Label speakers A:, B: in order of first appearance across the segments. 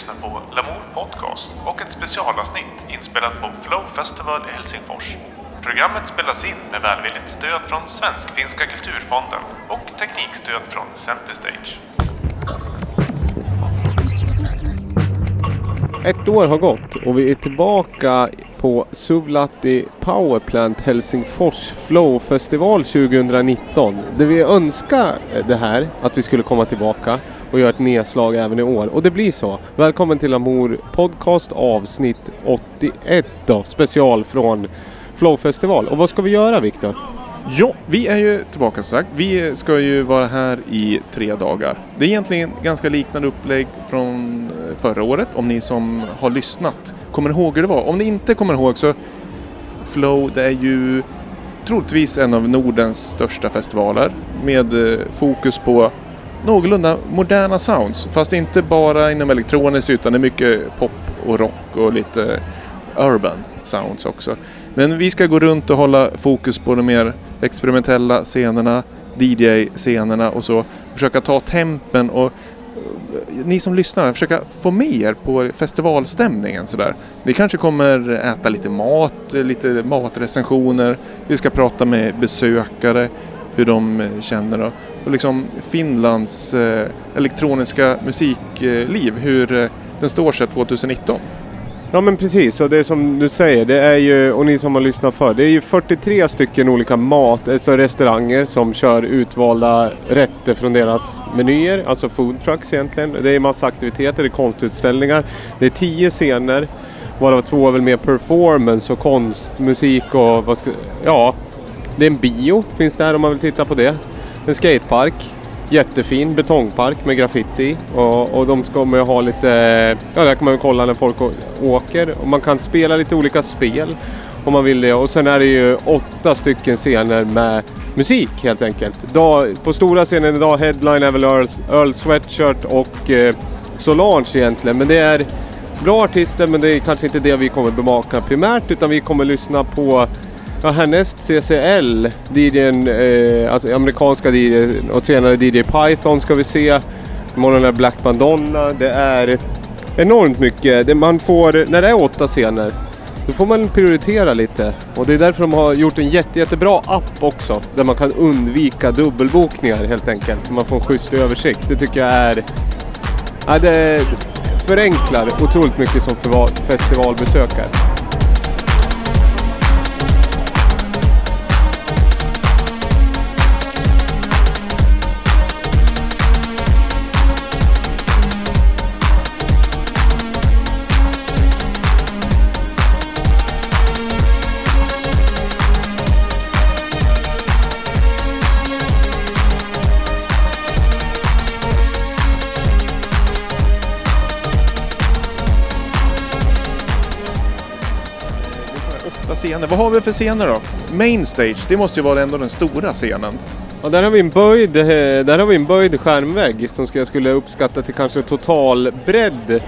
A: lyssnar på Lamour Podcast och ett specialavsnitt inspelat på Flow Festival i Helsingfors. Programmet spelas in med välvilligt stöd från Svensk-finska kulturfonden och teknikstöd från Centerstage.
B: Ett år har gått och vi är tillbaka på Suvlati Powerplant Helsingfors Flow Festival 2019. Där vi önskar det här, att vi skulle komma tillbaka och gör ett nedslag även i år. Och det blir så. Välkommen till Amor Podcast avsnitt 81 då, special från Flowfestival. Och vad ska vi göra Viktor?
C: Ja, vi är ju tillbaka som sagt. Vi ska ju vara här i tre dagar. Det är egentligen ganska liknande upplägg från eh, förra året, om ni som har lyssnat kommer ihåg hur det var. Om ni inte kommer ihåg så Flow, det är ju troligtvis en av Nordens största festivaler med eh, fokus på någorlunda moderna sounds. Fast inte bara inom elektroniskt utan det är mycket pop och rock och lite urban sounds också. Men vi ska gå runt och hålla fokus på de mer experimentella scenerna, DJ-scenerna och så. Försöka ta tempen och eh, ni som lyssnar, försöka få med er på festivalstämningen sådär. Vi kanske kommer äta lite mat, lite matrecensioner. Vi ska prata med besökare, hur de eh, känner och, och liksom Finlands eh, elektroniska musikliv, eh, hur eh, den står sig 2019.
B: Ja men precis, och det som du säger, det är ju, och ni som har lyssnat för, det är ju 43 stycken olika mat, alltså restauranger som kör utvalda rätter från deras menyer, alltså food trucks egentligen. Det är massa aktiviteter, det är konstutställningar, det är 10 scener, varav två är väl mer performance och konst, musik och vad ska, ja, det är en bio, finns där om man vill titta på det. En skatepark, jättefin betongpark med graffiti och, och de ska man ha lite, ja där kan man kolla när folk åker och man kan spela lite olika spel om man vill det och sen är det ju åtta stycken scener med musik helt enkelt. Dag, på stora scenen idag, headline är väl Earl, Earl Sweatshirt och eh, Solange egentligen men det är bra artister men det är kanske inte det vi kommer bevaka primärt utan vi kommer lyssna på Ja, härnäst CCL, DJn, eh, alltså amerikanska DJ och senare DJ Python ska vi se. Imorgon är Black Madonna. Det är enormt mycket. Det man får, när det är åtta scener, då får man prioritera lite. Och det är därför de har gjort en jätte, jättebra app också. Där man kan undvika dubbelbokningar helt enkelt. Så man får en schysst översikt. Det tycker jag är... Ja, det förenklar otroligt mycket som festivalbesökare.
C: Scener. Vad har vi för scener då? Main stage, det måste ju vara ändå den stora scenen.
B: Ja, där har vi en böjd, där har vi en böjd skärmvägg som jag skulle uppskatta till kanske total bredd.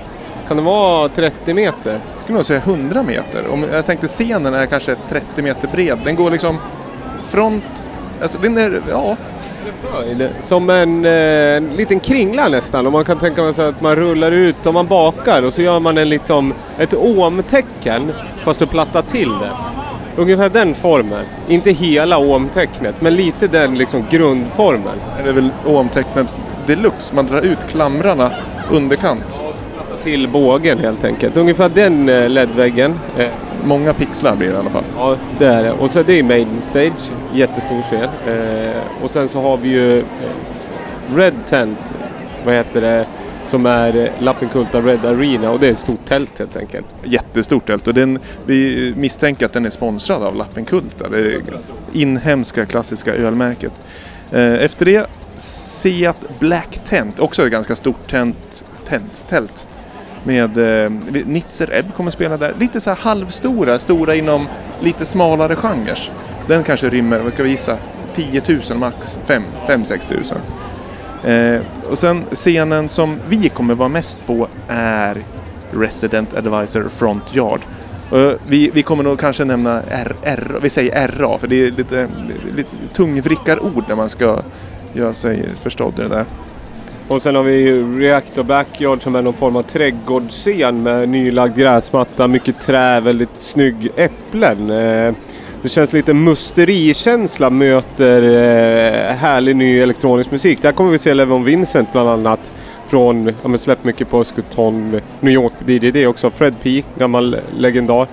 B: Kan det vara 30 meter?
C: Jag skulle nog säga 100 meter. Om jag tänkte scenen är kanske 30 meter bred. Den går liksom front... Alltså den är... Ja.
B: Böjd, som en, en liten kringla nästan. Och man kan tänka sig att man rullar ut och man bakar och så gör man en liksom ett omtecken fast du plattar till det. Ungefär den formen. Inte hela omtecknet, men lite den liksom grundformen.
C: Det är väl omtecknet deluxe, man drar ut klamrarna underkant.
B: Till bågen helt enkelt. Ungefär den eh, LED-väggen.
C: Eh, Många pixlar blir det i alla fall.
B: Ja, det är det. Och så det är Maiden Stage, jättestor scen. Eh, och sen så har vi ju Red Tent, vad heter det? som är Lappinkulta Red Arena och det är ett stort tält helt enkelt.
C: Jättestort tält och den, vi misstänker att den är sponsrad av Lappinkulta, det inhemska klassiska ölmärket. Efter det Seat Black Tent, också ett ganska stort tent, tent, tält. Med eh, Nitzer Ebb kommer spela där. Lite så här halvstora, stora inom lite smalare genrer. Den kanske rymmer, vad ska vi gissa, 10 000 max, 5-6 tusen. Eh, och sen scenen som vi kommer vara mest på är Resident Advisor Front Yard. Eh, vi, vi, kommer nog kanske nämna R, R, vi säger RA för det är lite, lite tungvrickarord när man ska göra sig förstådd i det där.
B: Och sen har vi Reactor Backyard som är någon form av trädgårdsscen med nylagd gräsmatta, mycket trä, väldigt snygg äpplen. Eh, det känns lite musterikänsla möter eh, härlig ny elektronisk musik. Där kommer vi se Levon Vincent bland annat från, ja men släppt mycket på Skuton, New York DDD också. Fred P, gammal legendar,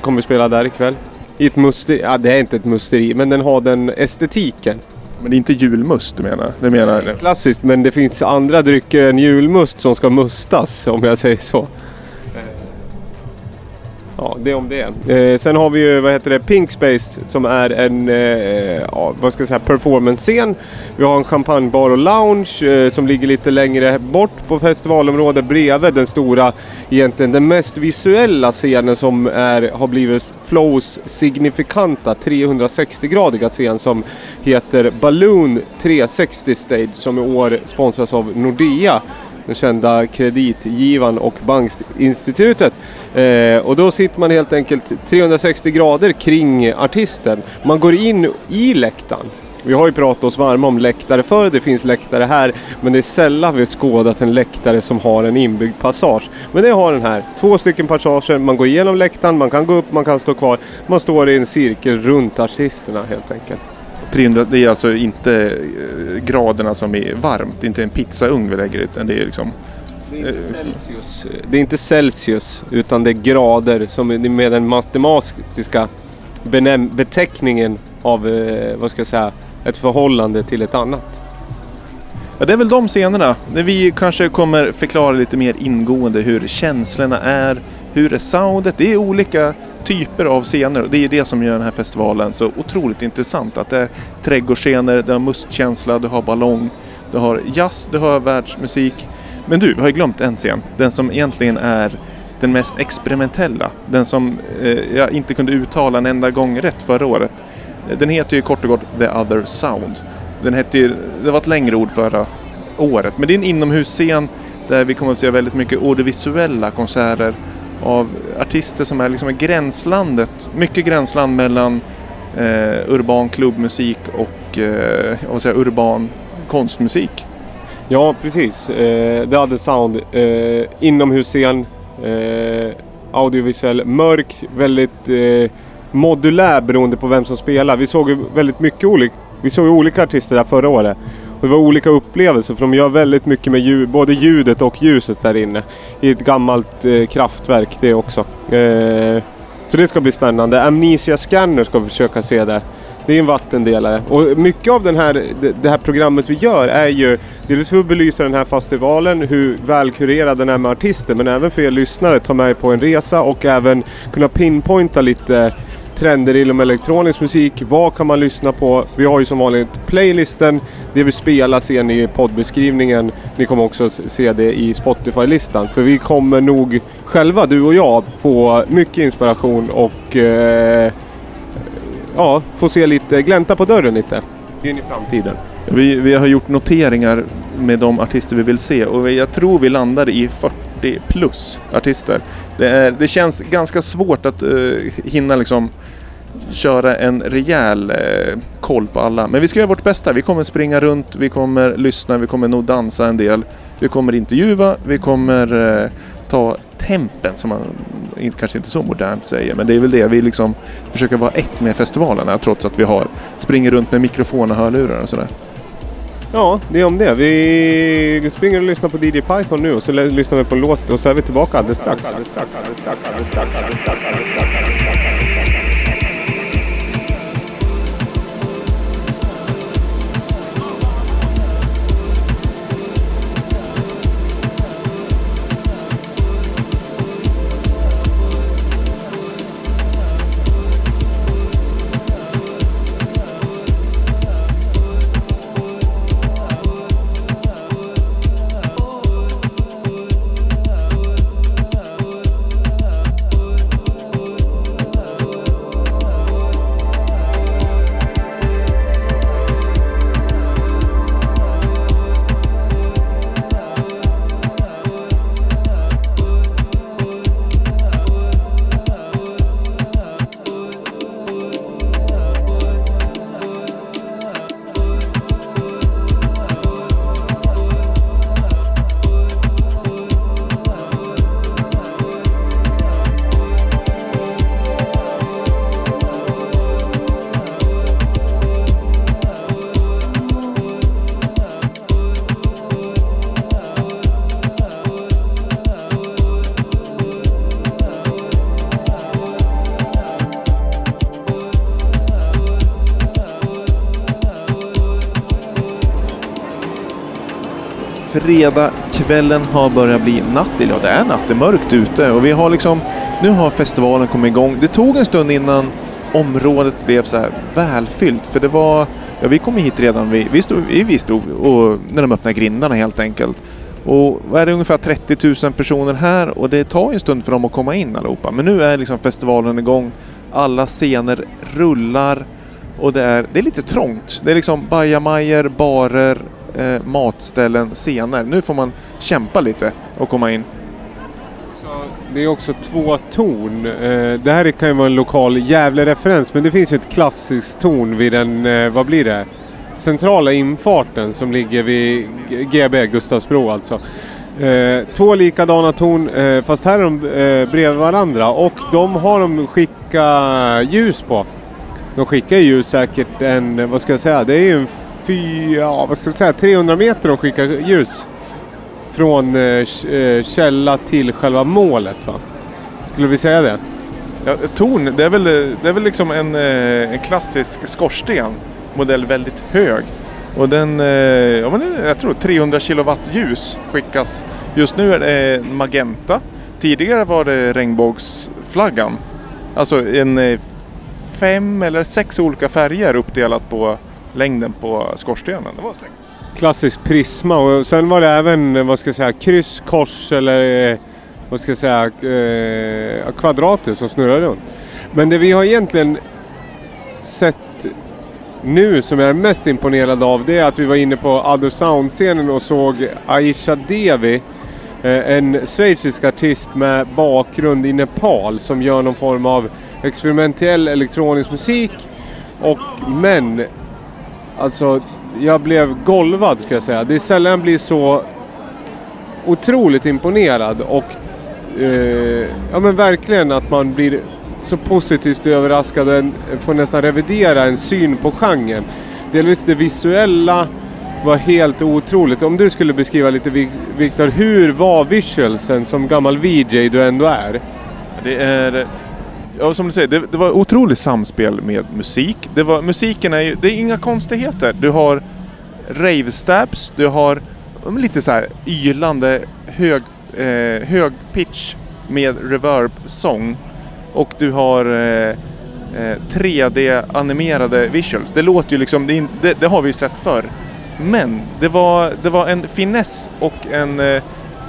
B: kommer spela där ikväll. I ett musteri, ja det är inte ett musteri, men den har den estetiken.
C: Men det är inte julmust du menar? Det menar
B: det Klassiskt, men det finns andra drycker än julmust som ska mustas om jag säger så. Ja, det om det. Eh, sen har vi ju, vad heter det, Pink Space som är en, eh, ja, vad ska jag säga, performance-scen. Vi har en champagnebar och lounge eh, som ligger lite längre bort på festivalområdet bredvid den stora, egentligen den mest visuella scenen som är, har blivit Flows signifikanta 360-gradiga scen som heter Balloon 360 Stage som i år sponsras av Nordea den kända Kreditgivaren och bankinstitutet. Eh, och då sitter man helt enkelt 360 grader kring artisten. Man går in i läktaren. Vi har ju pratat oss varma om läktare förr, det finns läktare här, men det är sällan vi har skådat en läktare som har en inbyggd passage. Men det har den här, två stycken passager, man går igenom läktaren, man kan gå upp, man kan stå kvar, man står i en cirkel runt artisterna helt enkelt.
C: 300, det är alltså inte eh, graderna som är varmt, det är inte en pizzaugn vi lägger utan det är liksom
B: det är, inte eh, Celsius. det är inte Celsius utan det är grader som är med den matematiska beteckningen av, eh, vad ska jag säga, ett förhållande till ett annat.
C: Ja, det är väl de scenerna vi kanske kommer förklara lite mer ingående hur känslorna är, hur är soundet, det är olika typer av scener och det är det som gör den här festivalen så otroligt intressant. Att det är trädgårdsscener, det har mustkänsla, du har ballong, du har jazz, du har världsmusik. Men du, vi har ju glömt en scen. Den som egentligen är den mest experimentella. Den som eh, jag inte kunde uttala en enda gång rätt förra året. Den heter ju kort och gott The Other Sound. Den hette ju, det var ett längre ord förra året, men det är en inomhusscen där vi kommer att se väldigt mycket audiovisuella konserter av artister som är liksom i gränslandet, mycket gränsland mellan eh, urban klubbmusik och eh, vad säger, urban konstmusik.
B: Ja, precis. Eh, The Other Sound, eh, inomhusscen, eh, audiovisuell, mörk, väldigt eh, modulär beroende på vem som spelar. Vi såg ju väldigt mycket olika, vi såg olika artister där förra året. Det var olika upplevelser för de gör väldigt mycket med ljud, både ljudet och ljuset där inne. I ett gammalt eh, kraftverk det också. Eh, så det ska bli spännande. Amnesia Scanner ska vi försöka se där. Det är en vattendelare. Och mycket av den här, det här programmet vi gör är ju dels för att belysa den här festivalen, hur välkurerad den är med artister, men även för er lyssnare ta med er på en resa och även kunna pinpointa lite trender inom elektronisk musik. Vad kan man lyssna på? Vi har ju som vanligt playlisten. Det vi spelar ser ni i poddbeskrivningen. Ni kommer också se det i Spotify-listan. För vi kommer nog själva, du och jag, få mycket inspiration och eh, ja, få se lite, glänta på dörren lite in i framtiden.
C: Vi, vi har gjort noteringar med de artister vi vill se och jag tror vi landar i 40 plus artister. Det, är, det känns ganska svårt att uh, hinna liksom köra en rejäl eh, koll på alla. Men vi ska göra vårt bästa. Vi kommer springa runt, vi kommer lyssna, vi kommer nog dansa en del. Vi kommer intervjua, vi kommer eh, ta tempen som man kanske inte så modernt säger. Men det är väl det vi liksom försöker vara ett med festivalerna trots att vi har springer runt med mikrofon och hörlurar och sådär.
B: Ja, det är om det. Vi springer och lyssnar på DJ Python nu och så lyssnar vi på en låt och så är vi tillbaka alldeles strax. Alldeles strax, alldeles strax, alldeles strax, fredag,
C: kvällen har börjat bli natt. Eller ja, det är natt, det är mörkt ute och vi har liksom, nu har festivalen kommit igång. Det tog en stund innan området blev så här välfyllt för det var, ja vi kom hit redan, vi, vi stod, vi stod och, när de öppnade grindarna helt enkelt. Och vad är det ungefär 30 000 personer här och det tar ju en stund för dem att komma in allihopa. Men nu är liksom festivalen igång, alla scener rullar och det är, det är lite trångt. Det är liksom bajamajor, barer, eh, matställen, scener. Nu får man kämpa lite och komma in.
B: Det är också två torn. Eh, det här kan ju vara en lokal Gävle-referens men det finns ju ett klassiskt torn vid den, eh, vad blir det? Centrala infarten som ligger vid GB, Gustavsbro alltså. Eh, två likadana torn fast här är de bredvid varandra och de har de skickat ljus på. De skickar ju ljus säkert en, vad ska jag säga, det är ju en fy, ja, vad ska vi säga, 300 meter de skickar ljus. Från eh, eh, källa till själva målet va? Skulle vi säga det?
C: Ja, torn, det är väl, det är väl liksom en, eh, en klassisk skorsten. Modell väldigt hög. Och den, eh, ja, men jag tror 300 kilowatt ljus skickas. Just nu är det magenta. Tidigare var det regnbågsflaggan. Alltså en fem eller sex olika färger uppdelat på längden på skorstenen. Det var snyggt.
B: Klassisk prisma och sen var det även, vad ska jag säga, kryss, kors eller eh, vad ska jag säga, eh, kvadrater som snurrar runt. Men det vi har egentligen sett nu som jag är mest imponerad av det är att vi var inne på Other Sound-scenen och såg Aisha Devi eh, en schweizisk artist med bakgrund i Nepal som gör någon form av experimentell elektronisk musik. Och, men, alltså jag blev golvad ska jag säga. Det är sällan jag blir så otroligt imponerad och eh, ja men verkligen att man blir så positivt överraskad och en, får nästan revidera en syn på genren. Delvis det visuella var helt otroligt. Om du skulle beskriva lite Viktor, hur var visualsen som gammal VJ du ändå är?
C: Det är, ja, som du säger, det, det var otroligt samspel med musik. Det var, musiken är ju, det är inga konstigheter. Du har rave-stabs, du har lite så här ylande hög, eh, hög pitch med reverb-sång. Och du har eh, eh 3D-animerade visuals. Det låter ju liksom, det, det, det har vi ju sett förr. Men det var, det var en finess och en, eh,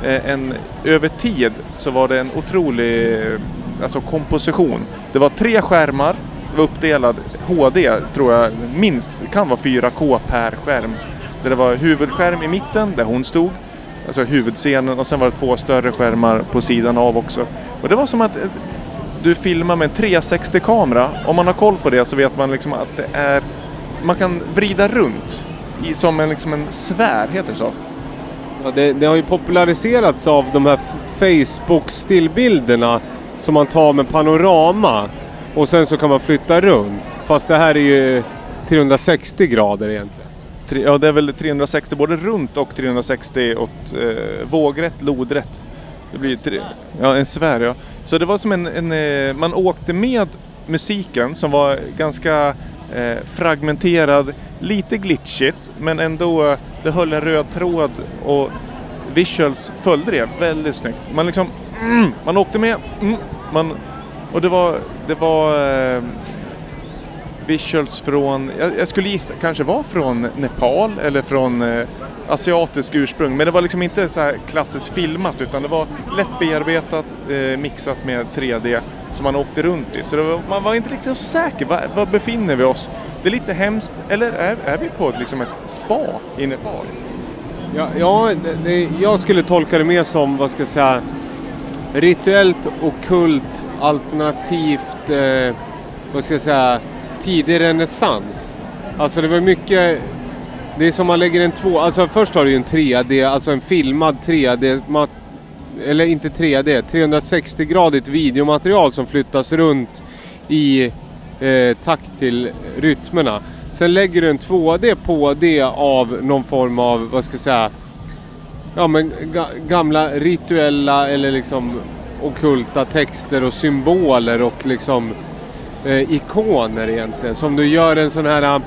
C: en över tid så var det en otrolig alltså komposition. Det var tre skärmar, det var uppdelad HD tror jag minst, det kan vara 4K per skärm. Där det var huvudskärm i mitten där hon stod, alltså huvudscenen och sen var det två större skärmar på sidan av också. Och det var som att eh, du filmar med en 360-kamera. Om man har koll på det så vet man liksom att det är... Man kan vrida runt i, som en, liksom en sfär, heter det så?
B: Ja, det, det har ju populariserats av de här Facebook-stillbilderna som man tar med panorama och sen så kan man flytta runt. Fast det här är ju 360 grader egentligen.
C: Ja, det är väl 360 både runt och 360 åt eh, vågrätt, lodrätt. Det blir tre, ja, en sfär ja. Så det var som en, en eh, man åkte med musiken som var ganska eh, fragmenterad, lite glitchigt men ändå eh, det höll en röd tråd och visuals följde det väldigt snyggt. Man liksom, mm, man åkte med, mm, man, och det var, det var eh, visuals från, jag, jag skulle gissa, kanske var från Nepal eller från eh, asiatisk ursprung. Men det var liksom inte så här klassiskt filmat utan det var lätt bearbetat, eh, mixat med 3D som man åkte runt i. Så det var, man var inte riktigt så säker, var, var befinner vi oss? Det är lite hemskt, eller är, är vi på ett, liksom ett spa i Nepal?
B: Ja, ja det, det, jag skulle tolka det mer som, vad ska jag säga, rituellt, okult, alternativt, eh, vad ska jag säga, tidig renässans. Alltså det var mycket, det är som man lägger en två, alltså först har du ju en 3D, alltså en filmad 3D, mat, eller inte 3D, 360-gradigt videomaterial som flyttas runt i eh, takt till rytmerna. Sen lägger du en 2D på det av någon form av, vad ska jag säga, ja men ga, gamla rituella eller liksom okulta texter och symboler och liksom eh, ikoner egentligen. Som du gör en sån här, eh,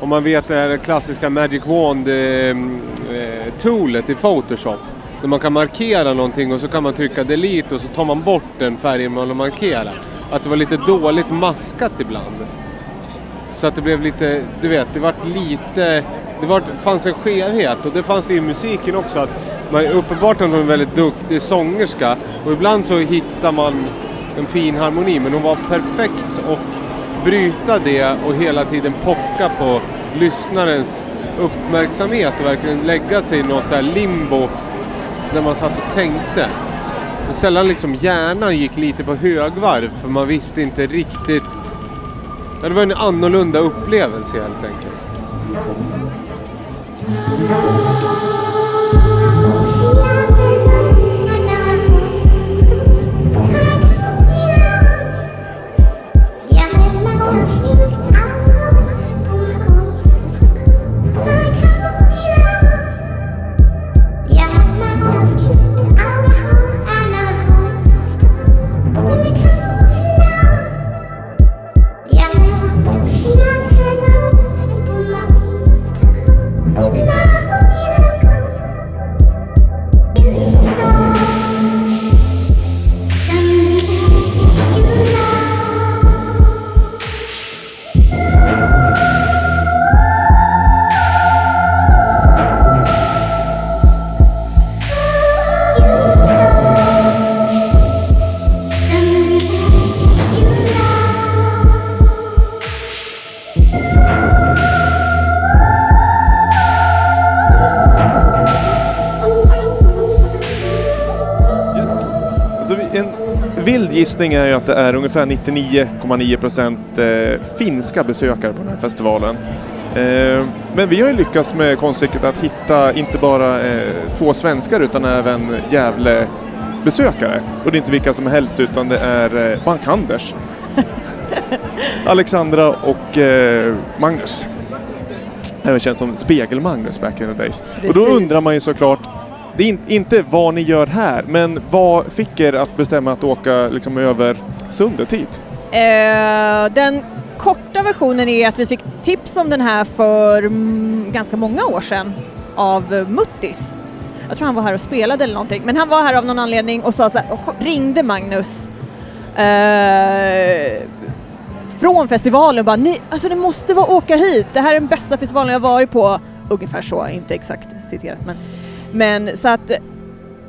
B: om man vet det här klassiska Magic Wand eh, eh toolet i Photoshop. Där man kan markera någonting och så kan man trycka delete och så tar man bort den färgen man har markerat. Att det var lite dåligt maskat ibland. Så att det blev lite, du vet, det vart lite... Det var, fanns en skevhet och det fanns det i musiken också. Att man, uppenbart är hon en väldigt duktig sångerska och ibland så hittar man en fin harmoni men hon var perfekt och bryta det och hela tiden pocka på lyssnarens uppmärksamhet och verkligen lägga sig i något så här limbo när man satt och tänkte. Och sällan liksom hjärnan gick lite på högvarv för man visste inte riktigt... Ja, det var en annorlunda upplevelse helt enkelt.
C: Thank you. Gissning är ju att det är ungefär 99,9 procent eh, finska besökare på den här festivalen. Eh, men vi har ju lyckats med konststycket att hitta inte bara eh, två svenskar utan även Gävle-besökare. Och det är inte vilka som helst utan det är Bank-Anders. Alexandra och Magnus. Även känd som Spegel-Magnus back in the days. Och då
D: Precis.
C: undrar man ju såklart, det är in, inte vad ni gör här, men vad fick er att bestämma att åka liksom över sundet hit?
D: Eh, den korta versionen är att vi fick tips om den här för mm, ganska många år sedan av Muttis. Jag tror han var här och spelade eller någonting, men han var här av någon anledning och sa så här, och ringde Magnus eh, från festivalen och bara ni, alltså ni måste vara åka hit, det här är den bästa festivalen jag varit på. Ungefär så, inte exakt citerat men, men så att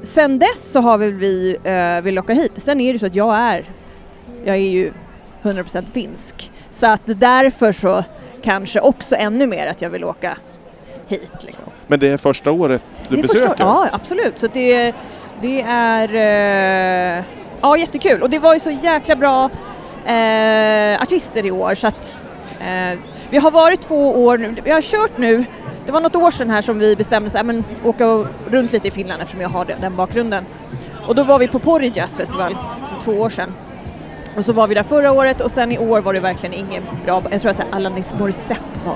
D: sen dess så har väl vi eh, vill åka hit. Sen är det så att jag är, jag är ju 100% finsk. Så att därför så kanske också ännu mer att jag vill åka hit. Liksom.
C: Men det är första året du
D: det är
C: besöker?
D: första, ja, absolut. Så det, det är eh, ja, jättekul. Och det var ju så jäkla bra eh, artister i år så att eh, vi har varit två år nu. Vi har kört nu, det var något år sedan här som vi bestämde sig, men åka runt lite i Finland eftersom jag har den, den bakgrunden. Och då var vi på Porri Jazz Festival för två år sedan. Och så var vi där förra året och sen i år var det verkligen ingen bra, jag tror att Alanis Morissette var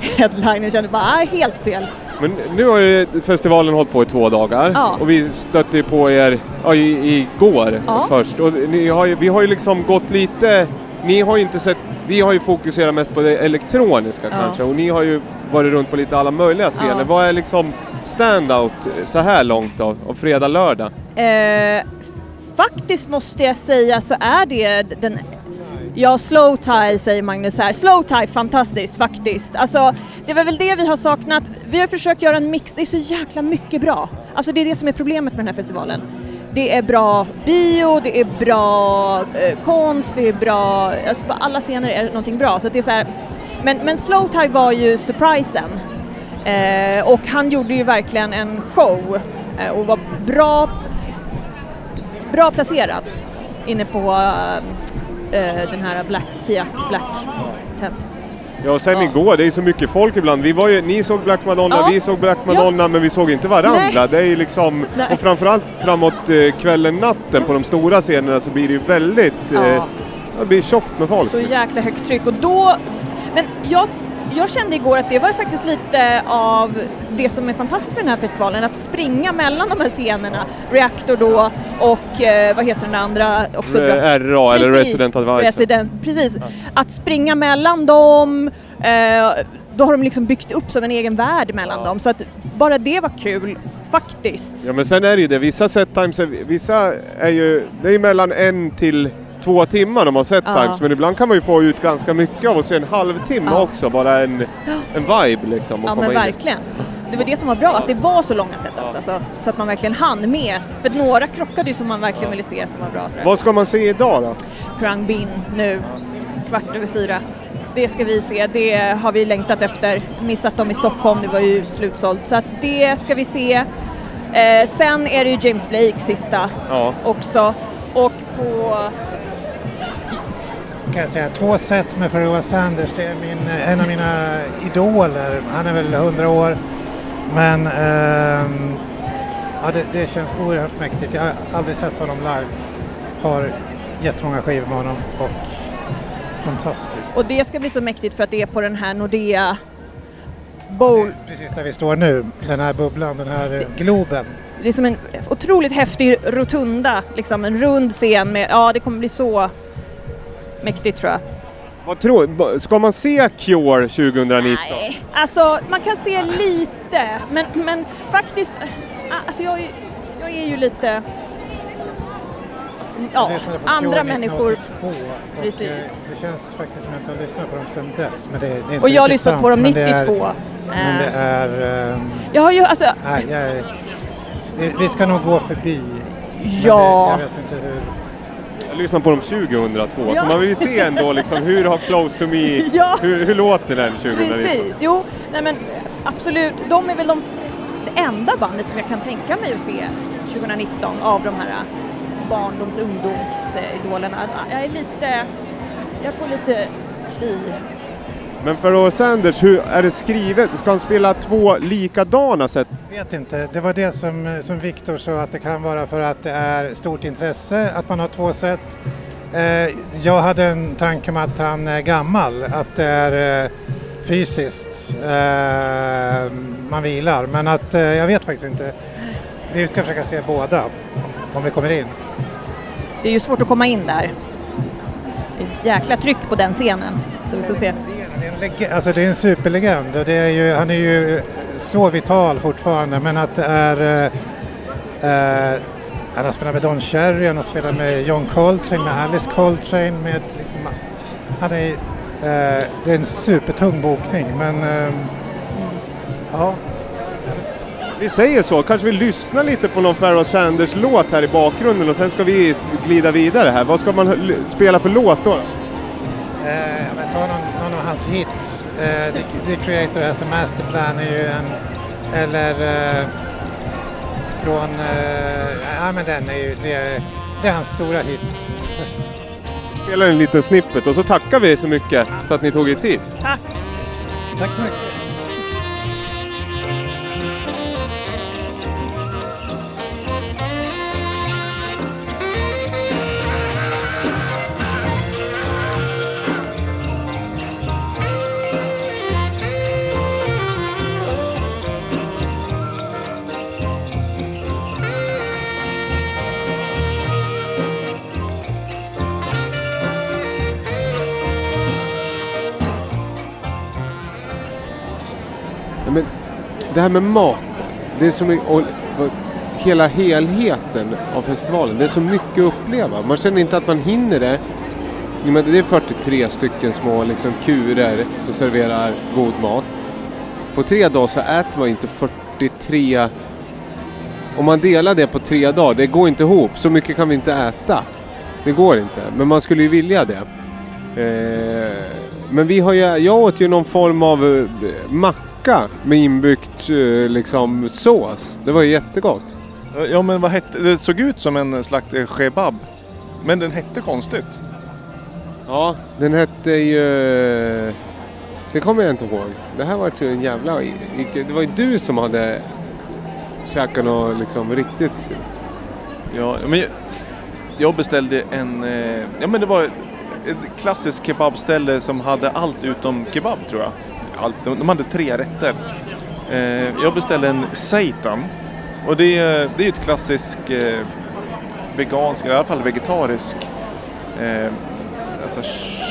D: headline, jag kände bara, ah, helt fel.
B: Men nu har ju festivalen hållit på i två dagar
D: Ja.
B: och vi stötte ju på er ja, i, igår
D: Ja.
B: först. Och har ju, vi har ju liksom gått lite... Ni har ju inte sett... Vi har ju fokuserat mest på det elektroniska
D: Ja.
B: kanske och ni har ju varit runt på lite alla möjliga scener.
D: Ja.
B: Vad är liksom standout så här långt då, av fredag, lördag?
D: Eh, faktiskt måste jag säga så är det den Ja, slow tie säger Magnus här. Slow tie, fantastiskt faktiskt. Alltså, det var väl det vi har saknat. Vi har försökt göra en mix, det är så jäkla mycket bra. Alltså det är det som är problemet med den här festivalen. Det är bra bio, det är bra eh, konst, det är bra, alltså på alla scener är det någonting bra. Så att det är så här, men, men slow tie var ju surprisen. Eh, och han gjorde ju verkligen en show eh, och var bra bra placerad inne på eh, eh den här Black Seat Black Tent.
B: Ja, sen
D: Ja.
B: igår, det är så mycket folk ibland. Vi var ju, ni såg Black Madonna,
D: Ja.
B: vi såg Black Madonna, men vi såg inte varandra.
D: Nej.
B: Det är liksom,
D: Nej.
B: och framförallt framåt eh, kvällen, natten på de stora scenerna så blir det ju väldigt,
D: Ja.
B: eh, det blir tjockt med folk.
D: Så jäkla högt tryck och då, men jag, jag kände igår att det var faktiskt lite av det som är fantastiskt med den här festivalen, att springa mellan de här scenerna, Reactor då och eh, vad heter den andra också?
B: RA eller
D: Precis,
B: Resident Advisor.
D: Resident, precis. Att springa mellan dem, eh, då har de liksom byggt upp som en egen värld mellan dem. Så att bara det var kul faktiskt.
B: Ja men sen är det ju det, vissa set times, vissa är ju, det är mellan en till två timmar de har set
D: Ja.
B: times men ibland kan man ju få ut ganska mycket av att se en halvtimme
D: Ja.
B: också, bara en, en vibe liksom.
D: Ja men
B: in
D: verkligen. Det var det som var bra, att det var så långa setups alltså, så att man verkligen hann med. För några krockade ju som man verkligen ville se som var bra.
B: Vad ska man se idag då?
D: Krang Bin nu, kvart över fyra. Det ska vi se, det har vi längtat efter. Missat dem i Stockholm, det var ju slutsålt. Så att det ska vi se. Eh, sen är det ju James Blake sista
B: Ja.
D: också. Och på...
E: kan jag säga. Två set med Pharoah Sanders, det är min, en av mina idoler. Han är väl 100 år. Men ehm, ja, det, det känns oerhört mäktigt. Jag har aldrig sett honom live. Har jättemånga skivor med honom och fantastiskt.
D: Och det ska bli så mäktigt för att det är på den här Nordea Bowl.
E: Precis där vi står nu, den här bubblan, den här globen.
D: Det är som en otroligt häftig rotunda, liksom en rund scen med, ja det kommer bli så mäktigt tror jag.
B: Vad tror Ska man se Cure 2019?
D: Nej, alltså man kan se lite, men, men faktiskt, äh, alltså jag, är- jag är ju lite, ja, andra människor.
E: 1982 och,
D: Precis.
E: eh, Det känns faktiskt som att jag inte har lyssnat på dem sedan dess. Men det, det är inte
D: Och jag har lyssnat på dem
E: men det är-
D: 92.
E: Men det
D: Eh,
E: är... ehm,
D: Jag har ju, alltså,
E: nej, jag, vi, vi ska nog gå förbi.
D: Ja.
E: Det, jag vet inte hur...
B: Jag lyssnade på dem 2002,
D: Ja.
B: så man vill ju se ändå liksom hur har Close to Me,
D: Ja.
B: hur, hur låter den 2019?
D: Precis, jo, nej men absolut. De är väl de, det enda bandet som jag kan tänka mig att se 2019 av de här barndoms ungdomsidolerna. Jag är lite, jag får lite kli.
B: Men för Sanders, hur är det skrivet? Ska han spela två likadana sätt?
E: vet inte. Det var det som, som Viktor sa att det kan vara för att det är stort intresse att man har två set. Eh, jag hade en tanke om att han är gammal, att det är eh, fysiskt eh, man vilar. Men att eh, jag vet faktiskt inte. Vi ska försöka se båda om vi kommer in.
D: Det är ju svårt att komma in där. Det är jäkla tryck på den scenen. Så vi får se
E: alltså det är en superlegend och det är ju, han är ju så vital fortfarande men att det är eh, eh, han har spelat med Don Cherry, han har spelat med John Coltrane, med Alice Coltrane, med liksom, han är, eh, det är en supertung bokning men eh, ja,
B: Vi säger så, kanske vi lyssnar lite på någon Pharoah Sanders låt här i bakgrunden och sen ska vi glida vidare här. Vad ska man spela för låt då?
E: Eh, men ta någon, någon av hans hits. Eh, The, The Creator Has a Masterplan är ju en, eller eh, från, eh, ja men den är ju, det är, det är hans stora hit.
B: Spelar en liten snippet och så tackar vi så mycket för att ni tog er tid.
D: Tack!
E: Tack så mycket.
B: Det här med maten, det är så mycket, och, och hela helheten av festivalen, det är så mycket att uppleva. Man känner inte att man hinner det. Men det är 43 stycken små liksom, kurer som serverar god mat. På tre dagar så äter man ju inte 43... Om man delar det på tre dagar, det går inte ihop. Så mycket kan vi inte äta. Det går inte, men man skulle ju vilja det. Eh, men vi har ju, jag åt ju någon form av eh, macka macka med inbyggt eh, liksom sås. Det var jättegott.
C: Ja men vad hette det? såg ut som en slags eh, kebab. Men den hette konstigt.
B: Ja, den hette ju... Det kommer jag inte ihåg. Det här var ju en jävla... Det var ju du som hade käkat något liksom riktigt...
C: Ja, men jag, jag beställde en... eh, Ja men det var ett klassiskt kebabställe som hade allt utom kebab tror jag. Allt, de, de hade tre rätter. Eh, jag beställde en seitan. Och det, är- det är ju ett klassiskt eh, vegansk, eller i alla fall vegetarisk eh, alltså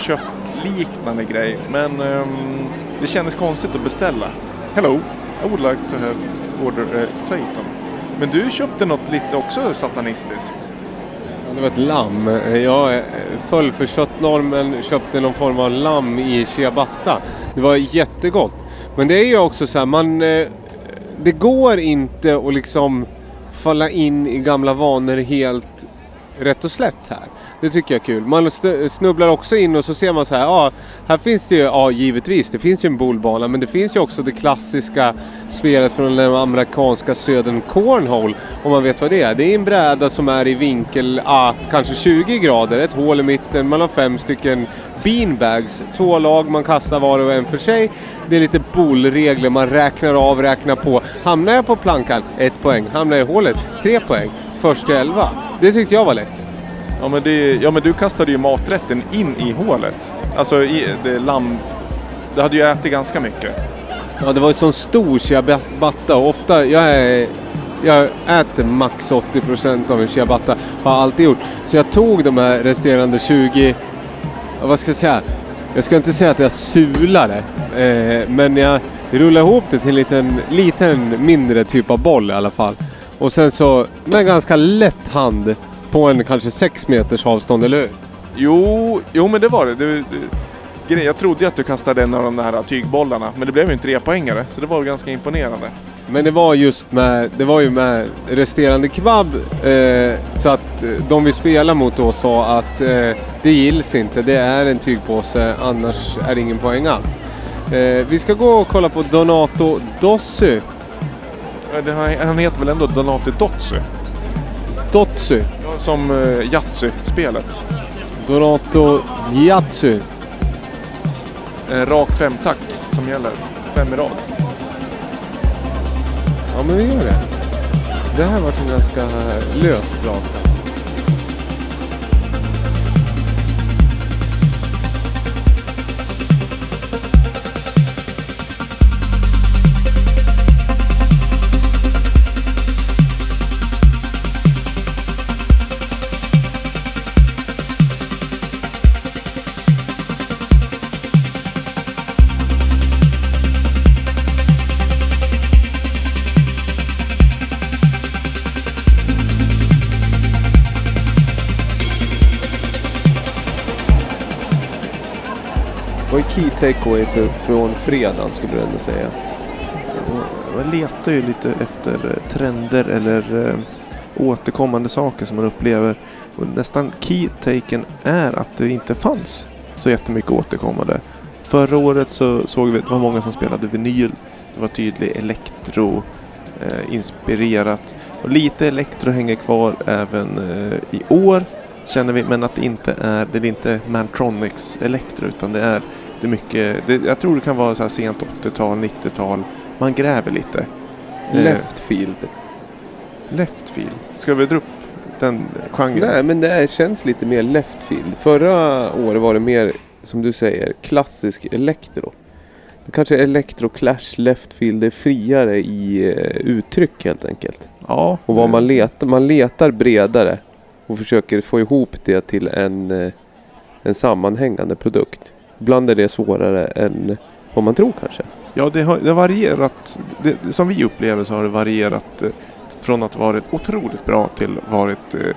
C: köttliknande grej. Men ehm, det kändes konstigt att beställa. Hello, I would like to have Order eh, seitan. Men du köpte något lite också satanistiskt.
B: Det var ett lamm. Eh, jag eh, föll för köttnormen, köpte någon form av lamm i ciabatta. Det var jättegott. Men det är ju också så här, man... Eh, det går inte att liksom falla in i gamla vanor helt rätt och slätt här. Det tycker jag är kul. Man snubblar också in och så ser man så här, ja, här finns det ju, ja givetvis, det finns ju en bolbana, men det finns ju också det klassiska spelet från den amerikanska södern Cornhole, om man vet vad det är. Det är en bräda som är i vinkel, ah, kanske 20 grader, ett hål i mitten, man har fem stycken beanbags, två lag, man kastar var och en för sig. Det är lite bollregler, man räknar av, räknar på. Hamnar jag på plankan, ett poäng. Hamnar jag i hålet, tre poäng. Först till elva. Det tyckte jag var lätt.
C: Ja men, det, ja men du kastade ju maträtten in i hålet. Alltså i, det lamm... Det hade ju ätit ganska mycket.
B: Ja, det var en sån stor ciabatta och ofta, jag, är, jag äter max 80% av en ciabatta, har jag alltid gjort. Så jag tog de här resterande 20, ja, vad ska jag säga? Jag ska inte säga att jag sulade, eh, men jag rullade ihop det till en liten, liten mindre typ av boll i alla fall. Och sen så med ganska lätt hand på en kanske 6 meters avstånd, eller hur?
C: Jo, jo men det var det. det, det jag trodde ju att du kastade en av de här tygbollarna, men det blev ju en trepoängare. Så det var ju ganska imponerande.
B: Men det var just med, det var ju med resterande kebab eh, så att eh, de vi spelar mot då sa att eh, det gills inte, det är en tygpåse annars är det ingen poäng alls. Eh, vi ska gå och kolla på Donato Dossu.
C: Han heter väl ändå Donati Dotsu?
B: Dotsu.
C: Som uh, Yatzy-spelet.
B: Donato Yatsu.
C: En rak femtakt som gäller. Fem i rad.
B: Ja men vi gör det. Det här var en ganska lös prata. Takeaway för, från fredagen skulle du ändå säga?
F: Man letar ju lite efter eh, trender eller eh, återkommande saker som man upplever. Och nästan key-taken är att det inte fanns så jättemycket återkommande. Förra året så såg vi att det var många som spelade vinyl. Det var tydligt elektro eh, inspirerat. Och lite elektro hänger kvar även eh, i år känner vi. Men att det inte är, det är inte Mantronics elektro utan det är, det är mycket, det, jag tror det kan vara så sent 80-tal, 90-tal. Man gräver lite. Eh,
B: Left field.
F: Left field. Ska vi dra upp den genren?
B: Nej, men det känns lite mer left field. Förra året var det mer, som du säger, klassisk elektro. Det kanske är elektro clash left field, är friare i eh, uttryck helt enkelt.
F: Ja.
B: Och vad man letar, man letar bredare och försöker få ihop det till en, eh, en sammanhängande produkt. Ibland är det svårare än vad man tror kanske.
F: Ja, det har, det har varierat. Det, som vi upplever så har det varierat eh, från att varit otroligt bra till varit eh,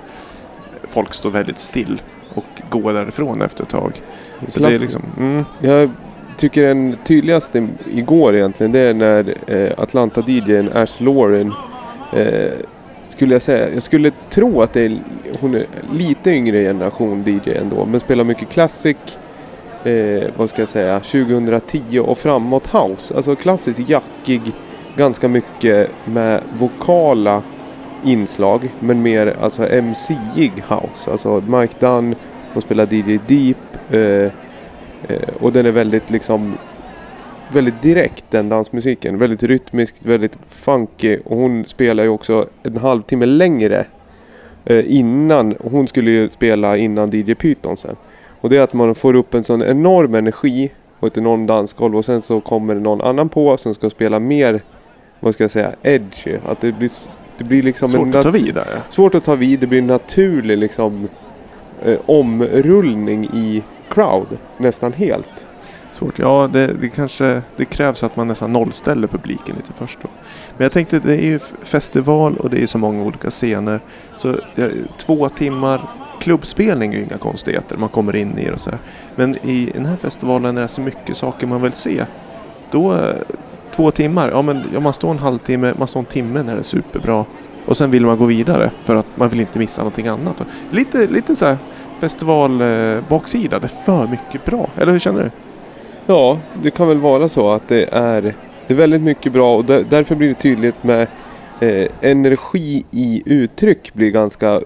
F: folk står väldigt still och går därifrån efter ett tag. Så det är liksom, mm,
B: Jag tycker den tydligaste igår egentligen det är när eh, Atlanta-DJn Ash Lauren eh, skulle jag säga, jag skulle tro att det är, hon är lite yngre generation DJ ändå men spelar mycket classic eh, vad ska jag säga, 2010 och framåt house. Alltså klassisk jackig, ganska mycket med vokala inslag men mer alltså MC-ig house. Alltså Mike Dunn, hon spelar DJ Deep eh, Eh, och den är väldigt liksom väldigt direkt den dansmusiken. Väldigt rytmiskt, väldigt funky. Och hon spelar ju också en halvtimme längre eh, innan. Hon skulle ju spela innan DJ Python sen. Och det är att man får upp en sån enorm energi och ett enormt dansgolv och sen så kommer det någon annan på som ska spela mer, vad ska jag säga, edgy. Att det blir, det blir liksom
F: svårt att ta vid där. ja.
B: svårt att ta vid. Det blir en naturlig liksom eh, omrullning i crowd nästan helt.
C: Svårt. Ja, det, det kanske det krävs att man nästan nollställer publiken lite först då. Men jag tänkte det är ju festival och det är så många olika scener. Så ja, två timmar klubbspelning är ju inga konstigheter. Man kommer in i det och så här. Men i den här festivalen är det så mycket saker man vill se. Då, eh, två timmar, ja men ja, man står en halvtimme, man står en timme när det är superbra. Och sen vill man gå vidare för att man vill inte missa någonting annat. Lite, lite så här festivalbaksida, eh, det är för mycket bra. Eller hur känner du?
B: Ja, det kan väl vara så att det är, det är väldigt mycket bra och där, därför blir det tydligt med eh, energi i uttryck blir ganska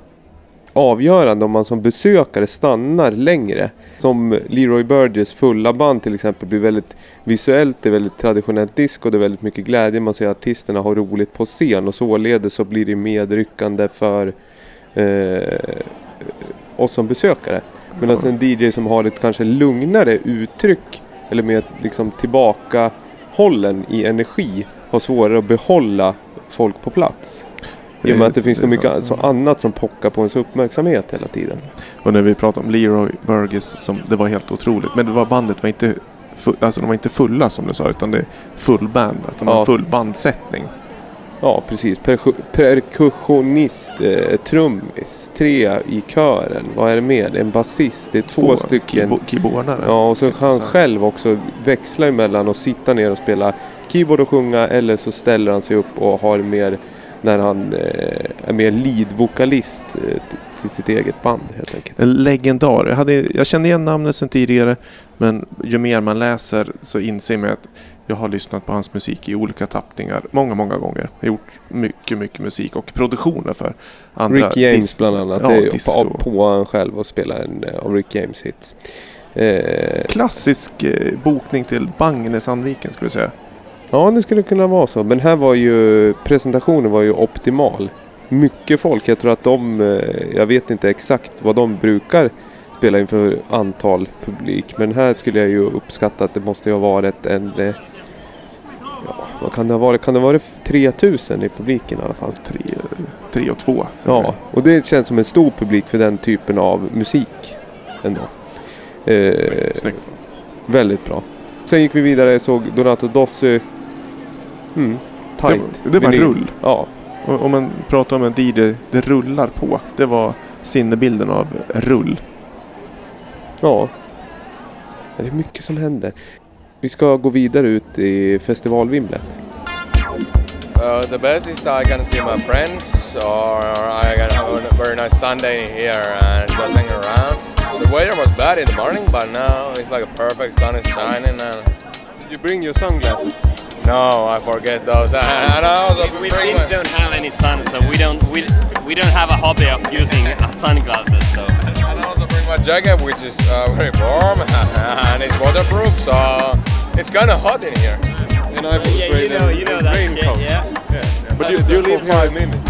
B: avgörande om man som besökare stannar längre. Som Leroy Burgess fulla band till exempel blir väldigt visuellt, det är väldigt traditionellt disco, det är väldigt mycket glädje, man ser att artisterna har roligt på scen och således så blir det medryckande för eh, oss som besökare. Medan en DJ som har ett kanske lugnare uttryck eller mer liksom tillbakahållen i energi har svårare att behålla folk på plats. I och med att det finns så mycket
C: sant.
B: så annat som pockar på ens uppmärksamhet hela tiden.
C: Och när vi pratade om Leroy Burgess, som, det var helt otroligt. Men det var, bandet var inte, fu- alltså de var inte fulla som du sa, utan det är full band. Att de har
B: Ja.
C: en full bandsättning.
B: Ja precis, Perku- perkussionist, eh, trummis, tre i kören. Vad är det mer? En basist, det är två, stycken.
C: keybo- keyboardare.
B: Ja och så kan han själv också växla emellan och sitta ner och spela keyboard och sjunga eller så ställer han sig upp och har mer när han eh, är mer lead-vokalist eh, till sitt eget band helt enkelt.
C: En legendar. Jag, hade, jag kände igen namnet sedan tidigare men ju mer man läser så inser man att jag har lyssnat på hans musik i olika tappningar många, många gånger. Jag har gjort mycket, mycket musik och produktioner för andra.
B: Rick James bland annat.
C: Ja,
B: det är
C: disco.
B: på, på han själv och spelar en eh, av Rick James hits. Eh,
C: Klassisk eh, bokning till Bangnäs-Sandviken skulle jag säga.
B: ja det skulle kunna vara så. Men här var ju presentationen var ju optimal. Mycket folk. Jag tror att de, eh, jag vet inte exakt vad de brukar spela inför antal publik. Men här skulle jag ju uppskatta att det måste ha varit en eh, Ja, vad kan det ha varit? Kan det ha varit 3000 i publiken i alla fall?
C: Tre, tre och två.
B: Ja, och det känns som en stor publik för den typen av musik ändå. Eh,
C: Snyggt.
B: väldigt bra. Sen gick vi vidare och såg Donato Dossi. Mm, tight.
C: Det, det var
B: vinyl.
C: rull.
B: Ja,
C: om man pratar om en DJ, det rullar på. Det var sinnebilden av rull.
B: Ja, Det är mycket som händer. Vi ska gå vidare ut i festivalvimlet.
G: Uh, the best is I can see my friends, or I can have a very nice Sunday here and just hang around. The weather was bad in the morning, but now it's like a perfect sun is shining. And
B: You bring your sunglasses.
G: no, I forget those. And I also
H: We, we
G: my-
H: don't have any sun, so we don't we, we don't have a hobby of using uh, sunglasses. So
G: and I also bring my jacket, which is uh, very warm and it's waterproof, so it's kind of hot in here.
B: And I will
H: yeah, you know you know that shit, yeah.
B: But you, you leave five minutes.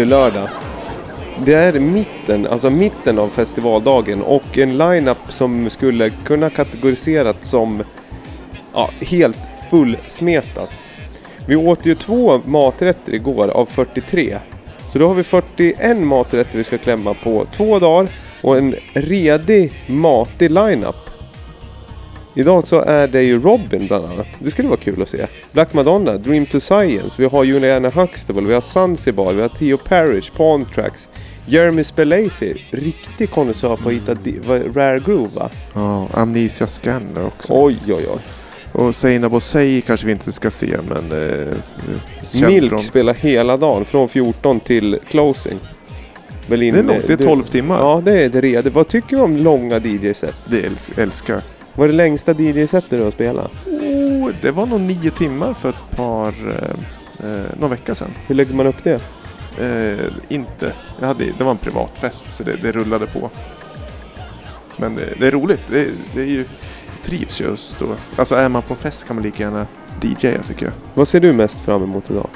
B: Det lördag. Det är mitten, alltså mitten av festivaldagen och en line-up som skulle kunna kategoriseras som ja, helt fullsmetat. Vi åt ju två maträtter igår av 43. Så då har vi 41 maträtter vi ska klämma på två dagar och en redig, matig line-up. Idag så är det ju Robin bland annat. Det skulle vara kul att se. Black Madonna, Dream to Science, vi har Juliana Huxtable, vi har Zanzibar, vi har Theo Parrish, Pawn Tracks, Jeremy Spelacey, riktig konnässör på att hitta rare groove va?
F: Ja, Amnesia Scanner också.
B: Oj oj oj.
F: Och Seinabo Bosei kanske vi inte ska se men... Eh, känd
B: Milk
F: från-
B: spelar hela dagen från 14 till closing. Berlin,
F: Det är långt, det är 12 timmar.
B: Ja det är det redan. Vad tycker du om långa DJ-set?
F: Det älsk, älskar.
B: Vad är det längsta DJ-setet du har spelat?
F: Oh, det var nog nio timmar för ett par... Eh, eh, någon vecka sedan.
B: Hur lägger man upp det?
F: Eh, inte. Jag hade, det var en privatfest så det, det rullade på. Men det, det är roligt. Det, det är ju, trivs ju att stå. Alltså är man på fest kan man lika gärna DJa tycker jag.
B: Vad ser du mest fram emot idag?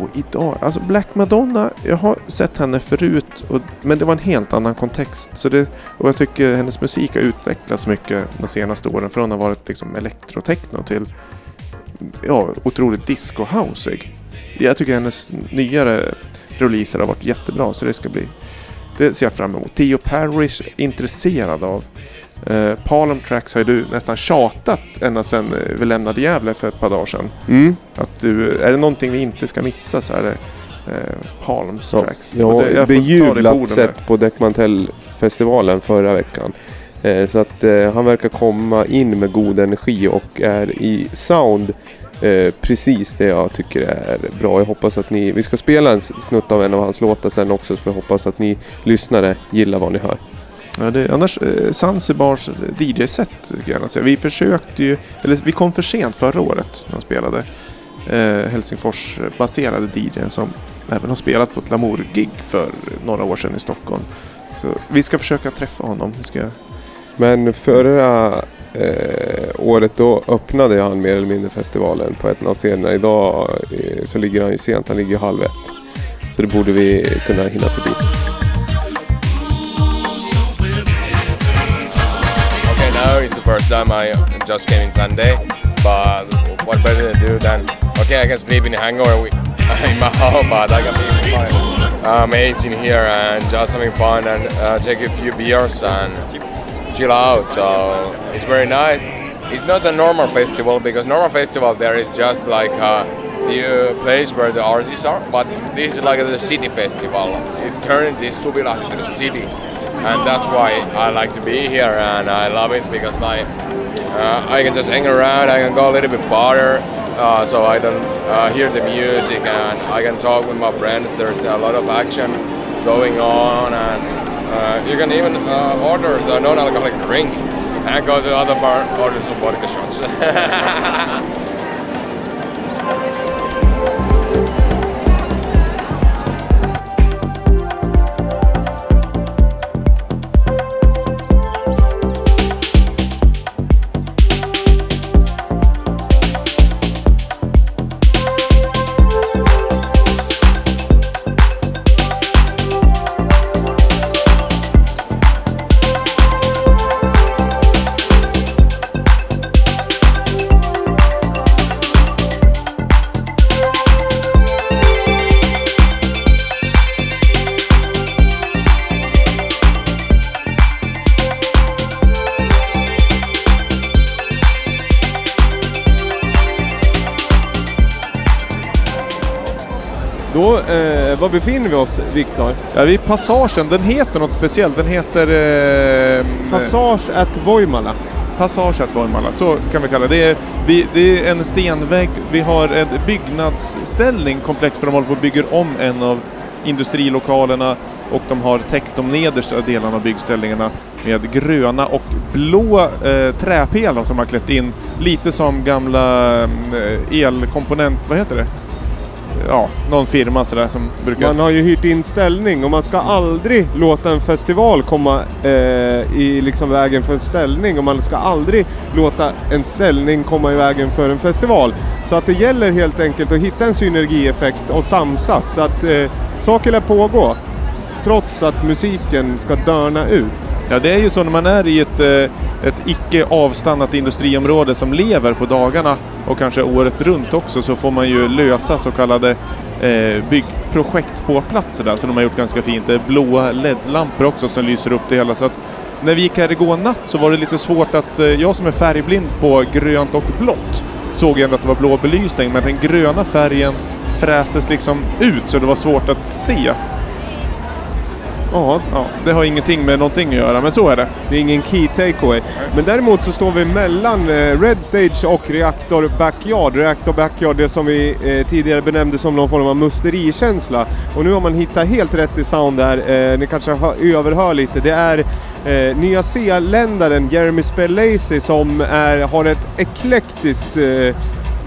F: Och idag, alltså Black Madonna, jag har sett henne förut och, men det var en helt annan kontext. Så det, och jag tycker hennes musik har utvecklats mycket de senaste åren. Från att ha varit liksom elektrotechno till ja, otroligt disco-housig. Jag tycker hennes nyare releaser har varit jättebra så det ska bli det ser jag fram emot. Theo Parrish är intresserad av. Eh, Palm Tracks har ju du nästan tjatat ända sedan eh, vi lämnade Gävle för ett par dagar sedan.
B: Mm.
F: Att du, är det någonting vi inte ska missa så är det eh, Palms
B: Ja,
F: Tracks. Och det- jag
B: bejublat sett på Däckmantell-festivalen förra veckan. Eh, så att eh, han verkar komma in med god energi och är i sound eh, precis det jag tycker är bra. Jag hoppas att ni, vi ska spela en snutt av en av hans låtar sen också så jag hoppas att ni lyssnare gillar vad ni hör.
F: Ja, det, annars, eh, Zanzibars DJ-set skulle jag gärna säga. Vi försökte ju, eller vi kom för sent förra året när han spelade. Eh, Helsingfors-baserade DJn som även har spelat på ett Lamour-gig för några år sedan i Stockholm. Så vi ska försöka träffa honom. Vi ska,
B: Men förra eh, året då öppnade han mer eller mindre festivalen på en av scenerna. Idag eh, så ligger han ju sent, han ligger ju halv ett. Så det borde vi kunna hinna förbi.
G: First time I just came in Sunday, but what better to do than okay? I can sleep in hangover in my home, but I can be in here and just having fun and uh, take a few beers and chill out. So it's very nice. It's not a normal festival because normal festival there is just like a few place where the artists are, but this is like the city festival. It's turning this Suvilahti to the city and that's why I like to be here and I love it because my uh, I can just hang around, I can go a little bit farther uh, so I don't uh, hear the music and I can talk with my friends. There's a lot of action going on and uh, you can even uh, order the non-alcoholic drink and go to the other bar order some vodka shots.
B: var befinner vi oss Viktor?
C: Ja, vid passagen, den heter något speciellt. Den heter... Eh,
B: Passage at Voimala.
C: Passage att Voimala, så kan vi kalla det. Det är, vi, det är en stenvägg, vi har en byggnadsställning komplex för de håller på och bygger om en av industrilokalerna och de har täckt de nedersta delarna av byggställningarna med gröna och blå eh, träpelare som har klätt in. Lite som gamla eh, elkomponent, vad heter det? Ja, någon firma sådär som brukar...
B: Man har ju hyrt in ställning och man ska aldrig låta en festival komma eh, i liksom vägen för en ställning och man ska aldrig låta en ställning komma i vägen för en festival. Så att det gäller helt enkelt att hitta en synergieffekt och samsas så att eh, saker lär pågå. Trots att musiken ska dörna ut.
C: Ja, det är ju så när man är i ett, eh, ett icke avstannat industriområde som lever på dagarna och kanske året runt också så får man ju lösa så kallade eh, byggprojekt på plats där som de har gjort ganska fint. Det är blåa LED-lampor också som lyser upp det hela så att när vi gick här igår natt så var det lite svårt att, eh, jag som är färgblind på grönt och blått, såg ändå att det var blå belysning, men den gröna färgen frästes liksom ut så det var svårt att se.
B: Ja,
C: Ja, det har ingenting med någonting att göra, men så är det.
B: det är ingen key takeaway. Men däremot så står vi mellan eh, Red Stage och Reaktor Backyard. Reaktor Backyard, det som vi eh, tidigare benämnde som någon form av musterikänsla. Och nu har man hittat helt rätt i sound där. Eh, ni kanske överhör lite. Det är eh, Nya Zeeländaren Jeremy Spelacy som är, har ett eklektiskt eh,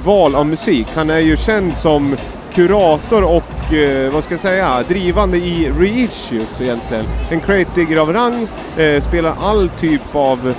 B: val av musik. Han är ju känd som kurator och, eh, vad ska jag säga, drivande i reissues egentligen. En creative av rang, eh, spelar all typ av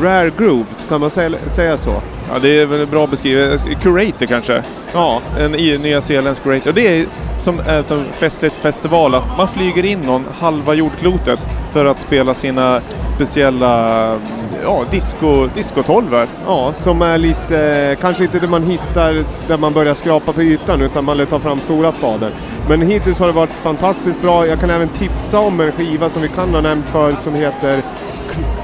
B: rare grooves, kan man säga, så?
C: Ja, det är väl bra beskrivet. Curator kanske?
B: Ja,
C: En nyzeeländsk curator. Och det är som är som festligt festival att man flyger in någon halva jordklotet för att spela sina speciella ja, disco, discotolver.
B: ja, som är lite, eh, kanske inte det man hittar där man börjar skrapa på ytan utan man tar fram stora spaden. Men hittills har det varit fantastiskt bra. Jag kan även tipsa om en skiva som vi kan ha nämnt förut som heter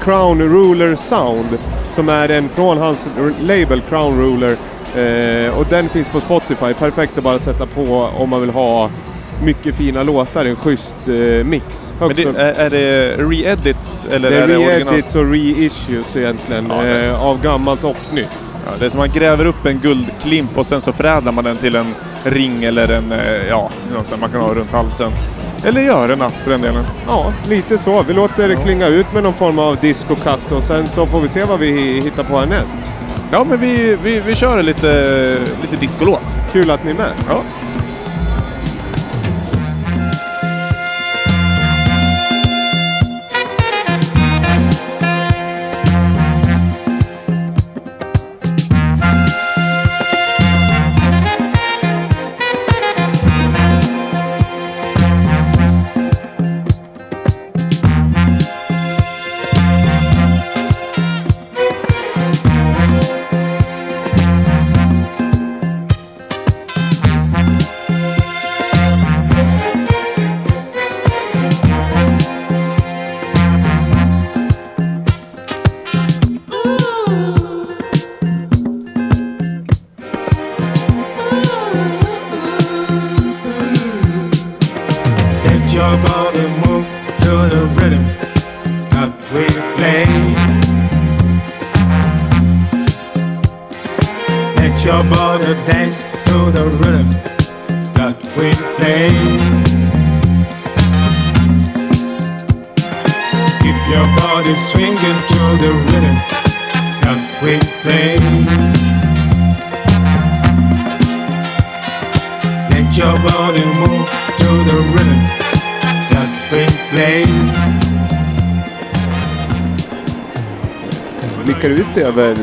B: Crown Ruler Sound. Som är en från hans label Crown Ruler. Eh, och den finns på Spotify. Perfekt att bara sätta på om man vill ha mycket fina låtar. En schysst eh, mix.
C: Men det, är, är det re-edits eller
B: Det
C: är
B: är
C: det original?
B: re-edits och reissues egentligen.
C: Ja, det-
B: eh, av gammalt och nytt.
C: Ja, det är som man gräver upp en guldklimp och sen så förädlar man den till en ring eller en, eh, ja, man kan ha runt halsen. Eller i öronen för den delen.
B: Ja, lite så. Vi låter det klinga ut med någon form av disco-cut och sen så får vi se vad vi hi- hittar på härnäst.
C: Ja, men vi, vi, vi kör lite, lite discolåt.
B: Kul att ni är med.
C: Ja.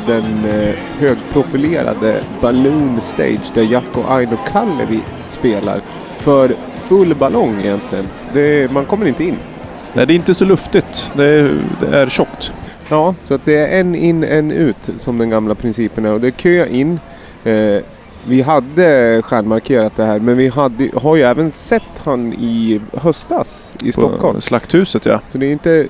B: Den eh, högprofilerade Balloon Stage där Jack och Aino Kallevi spelar. För full ballong egentligen. Det, man kommer inte in.
C: Nej, det är inte så luftigt. Det är, det är tjockt.
B: Ja, så att det är en in, en ut som den gamla principen är. Och det är kö in. Eh, vi hade stjärnmarkerat det här men vi hade, har ju även sett han i höstas i Stockholm.
C: På Slakthuset, ja.
B: Så det är inte...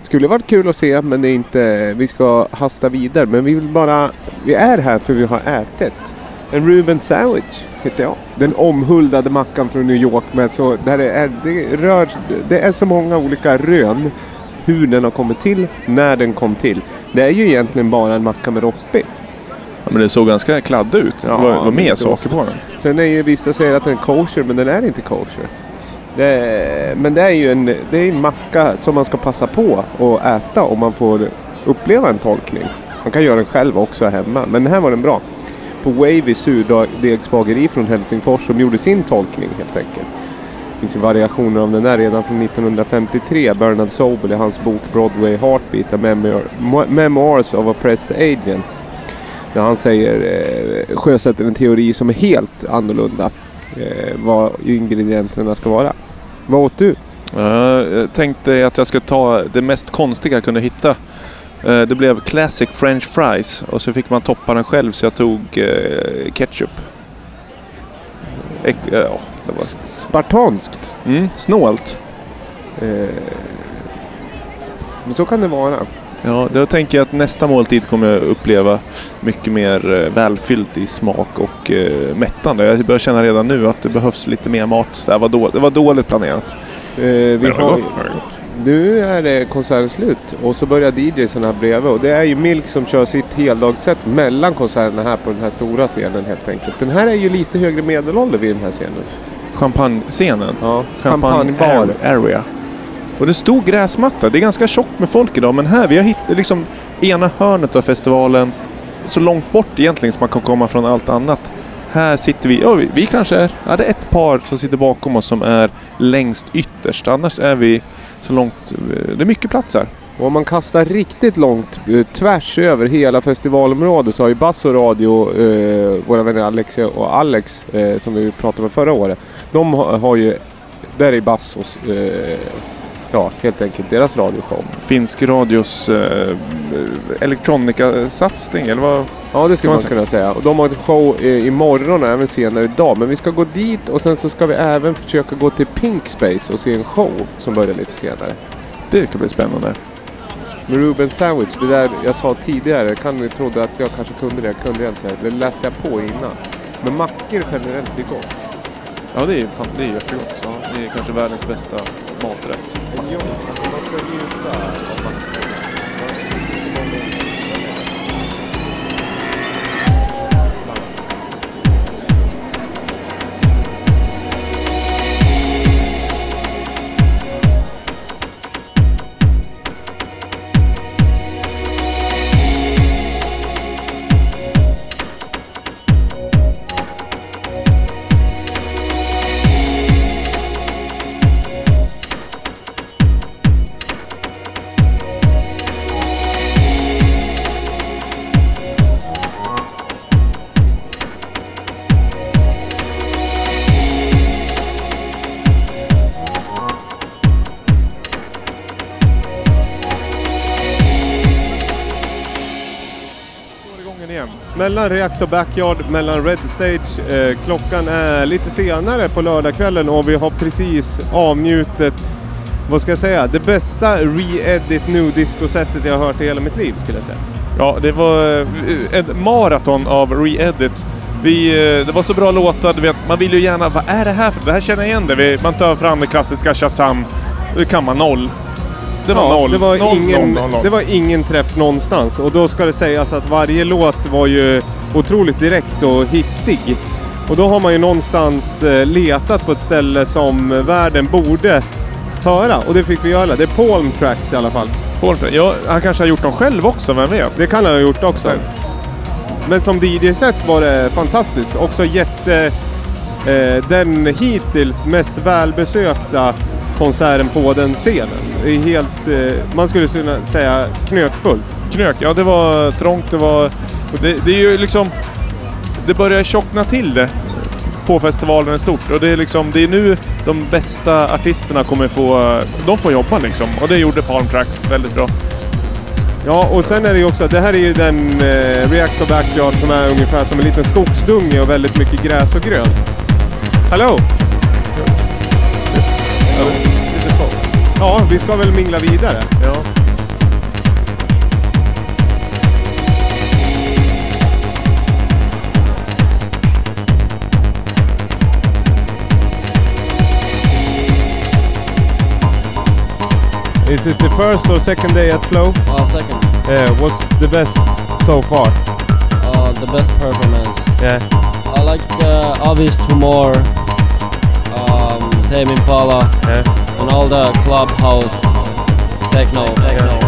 B: Skulle varit kul att se men det är inte... Vi ska hasta vidare. Men vi vill bara... Vi är här för vi har ätit. En Ruben Sandwich heter jag. Den omhuldade mackan från New York med så... Där det, är, det, rör, det är så många olika rön. Hur den har kommit till, när den kom till. Det är ju egentligen bara en macka med rostbiff.
C: ja men det såg ganska kladdig ut.
B: Ja,
C: det var, var mer saker på den.
B: Sen är ju vissa säger att den är kosher men den är inte kosher. Det men det är ju en, det är en macka som man ska passa på att äta om man får uppleva en tolkning. Man kan göra den själv också hemma men den här var den bra. På Wavy surdegsbageri från Helsingfors som gjorde sin tolkning helt enkelt. Det finns ju variationer av den där redan från 1953. Bernard Sobel i hans bok Broadway Heartbeat, A Memoir, Memoirs of a Press Agent. Där han säger, eh, sjösätter en teori som är helt annorlunda. Eh, vad ingredienserna ska vara. Vad åt du?
C: Ja, Jag tänkte att jag skulle ta det mest konstiga jag kunde hitta. Eh, Det blev Classic French Fries och så fick man toppa den själv så jag tog eh, ketchup. Eh, ja, det var...
B: Spartanskt.
C: Mm, snålt.
B: Eh, Men så kan det vara.
C: Ja, då tänker jag att nästa måltid kommer jag uppleva mycket mer eh, välfyllt i smak och eh, mättande. Jag börjar känna redan nu att det behövs lite mer mat. Det, var, då, det var dåligt planerat.
B: Eh, vi har, nu är det konserten slut och så börjar DJsen här bredvid och det är ju Milk som kör sitt heldagssätt mellan konserterna här på den här stora scenen helt enkelt. Den här är ju lite högre medelålder vid den här scenen.
C: Champagnescenen.
B: Ja,
C: Champagne
B: champagnebar.
C: area. Och det stod gräsmatta. Det är ganska tjockt med folk idag men här, vi har hittat liksom ena hörnet av festivalen så långt bort egentligen som man kan komma från allt annat. Här sitter vi, ja vi, vi kanske är, ja det är ett par som sitter bakom oss som är längst ytterst. Annars är vi så långt, eh, det är mycket plats här.
B: Och om man kastar riktigt långt eh, tvärs över hela festivalområdet så har ju Bass och Radio, eh, våra vänner Alexia och Alex eh, som vi pratade med förra året. De har, har ju, där är Bassos, eh, ja helt enkelt deras radioshow.
C: Finsk radios eh, elektronika-satsning eller vad?
B: Ja det skulle
C: man
B: man kunna säga. Och de har ett show eh, imorgon även senare idag. Men vi ska gå dit och sen så ska vi även försöka gå till Pink Space och se en show som börjar lite senare.
C: Det kan bli spännande.
B: Med Ruben Sandwich, det där jag sa tidigare, kan, jag trodde att jag kanske kunde det, jag kunde jag inte. Det läste jag på innan. Men mackor generellt är gott.
C: Ja det är, fan, det är jättegott. Ja, det är kanske världens bästa maträtt.
B: Men ja, alltså, man ska njuta Mellan Reactor Backyard, mellan Red Stage. Eh, klockan är lite senare på lördagskvällen och vi har precis avnjutit, vad ska jag säga, det bästa re-edit nu disco-sättet jag har hört i hela mitt liv skulle jag säga.
C: Ja, det var eh, ett maraton av re-edits. Vi, eh, det var så bra låtar, vet, man vill ju gärna, vad är det här för? Det här känner jag igen det. Man tar fram det klassiska Shazam, det kan man noll. Det var noll.
B: Det var,
C: noll,
B: ingen,
C: noll,
B: det var ingen träff någonstans och då ska det sägas att varje låt var ju otroligt direkt och hittig. Och då har man ju någonstans eh, letat på ett ställe som världen borde höra och det fick vi göra. Det är Palm Tracks i alla fall.
C: Paul, ja, han kanske har gjort dem själv också, vem vet?
B: Det kan han ha gjort också. Men som DJ-set var det fantastiskt. Också jätte... Eh, den hittills mest välbesökta konserten på den scenen. Det är helt... Eh, man skulle kunna säga knökfullt.
C: Knök, ja det var trångt, det var... Det, det är ju liksom... Det börjar tjockna till det på festivalen i stort och det är liksom, det är nu de bästa artisterna kommer få, de får jobba liksom. Och det gjorde Palm Tracks väldigt bra.
B: Ja, och sen är det ju också, det här är ju den eh, Reactor Backyard som är ungefär som en liten skogsdunge och väldigt mycket gräs och grönt. Hallå! Ja, vi ska väl mingla vidare.
C: Ja.
B: Is it the first or second day at Flow?
I: Uh, second,
B: Yeah, what's the best so far?
I: uh, the best performance.
B: Yeah.
I: I like the Avis Tumor, um, Tame Impala,
B: Yeah.
I: And all the clubhouse techno.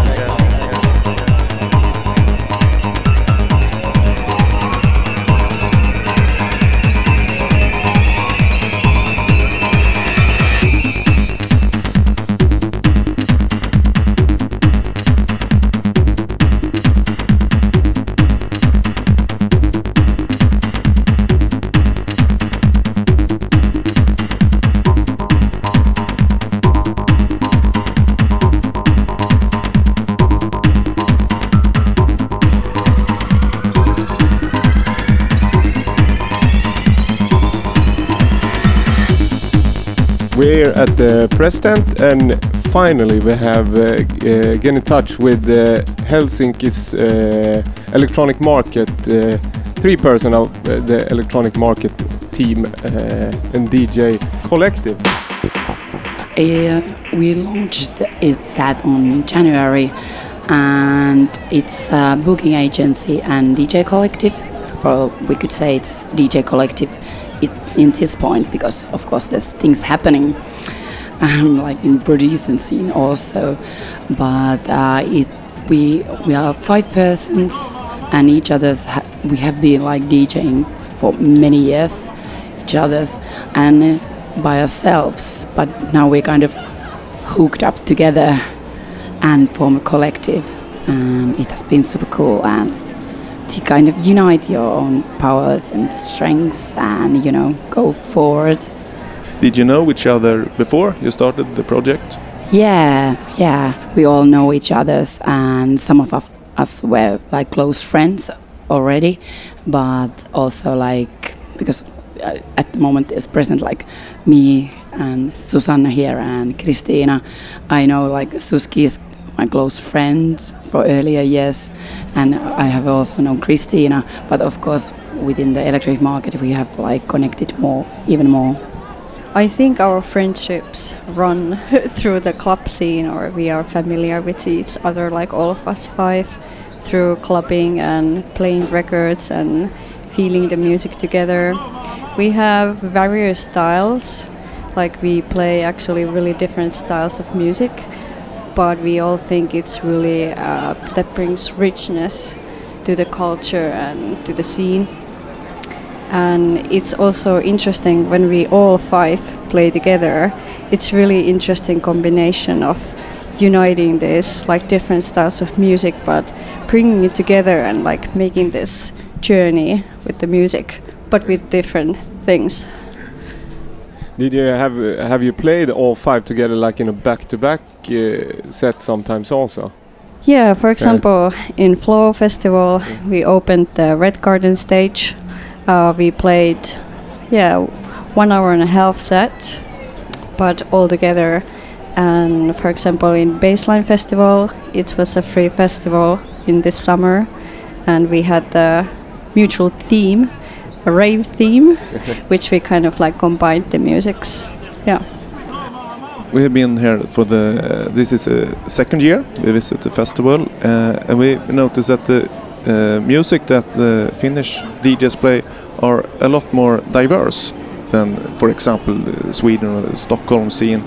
B: We're at the press tent and finally we have uh, uh, get in touch with uh, Helsinki's uh, electronic market, uh, three person of uh, the electronic market team and DJ collective.
J: We launched it, that on January, and it's a booking agency and DJ collective. Or we could say it's DJ collective it, in this point because, of course, there's things happening, um, like in producing scene also. But uh, it we we are five persons, and each other's ha- we have been like DJing for many years, each other's, and. Uh, by ourselves, but now we're kind of hooked up together and form a collective. Um, it has been super cool and to kind of unite your own powers and strengths and you know go forward.
C: Did you know each other before you started the project?
J: Yeah, yeah, we all know each other's and some of us- were like close friends already, but also like because uh, at the moment is present like me and Susanna here and Christina. I know like Suski is my close friend for earlier years, and I have also known Christina. But of course, within the electric market, we have like connected more, even more.
K: I think our friendships run through the club scene, or we are familiar with each other, like all of us five, through clubbing and playing records and feeling the music together. We have various styles, like we play actually really different styles of music, but we all think it's really uh, that brings richness to the culture and to the scene. And it's also interesting when we all five play together. It's really interesting combination of uniting this like different styles of music, but bringing it together and like making this journey with the music, but with different things.
B: Did you have have you played all five together like in a back-to-back uh, set sometimes also?
K: Yeah, for example, in Flow Festival, we opened the Red Garden stage. Uh, we played, yeah, one hour and a half set, but all together. And for example, in Baseline Festival, it was a free festival in this summer, and we had the mutual theme, rave theme, which we kind of like combined the musics. Yeah.
C: We have been here for the. Uh, this is a second year we visit the festival, uh, and we noticed that the uh, music that the Finnish DJs play are a lot more diverse than, for example, uh, Sweden or Stockholm scene.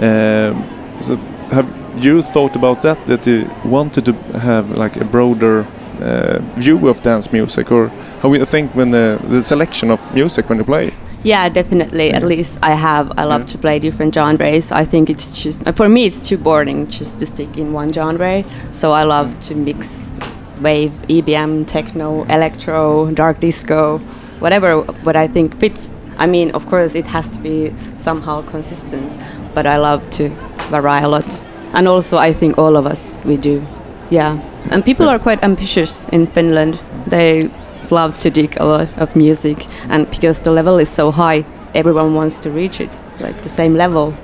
C: Um, so, have you thought about that? That you wanted to have like a broader uh, view of dance music, or how you think when the, the selection of music when you play?
L: Yeah, definitely. At least I have. I love to play different genres. I think it's just for me it's too boring just to stick in one genre. So I love to mix wave, EBM, techno, electro, dark disco, whatever what I think fits. I mean, of course, it has to be somehow consistent, but I love to vary a lot. And also, I think all of us we do. Yeah, and people are quite ambitious in Finland. They love to dig a lot of music, and because the level is so high, everyone wants to reach it, like the same level.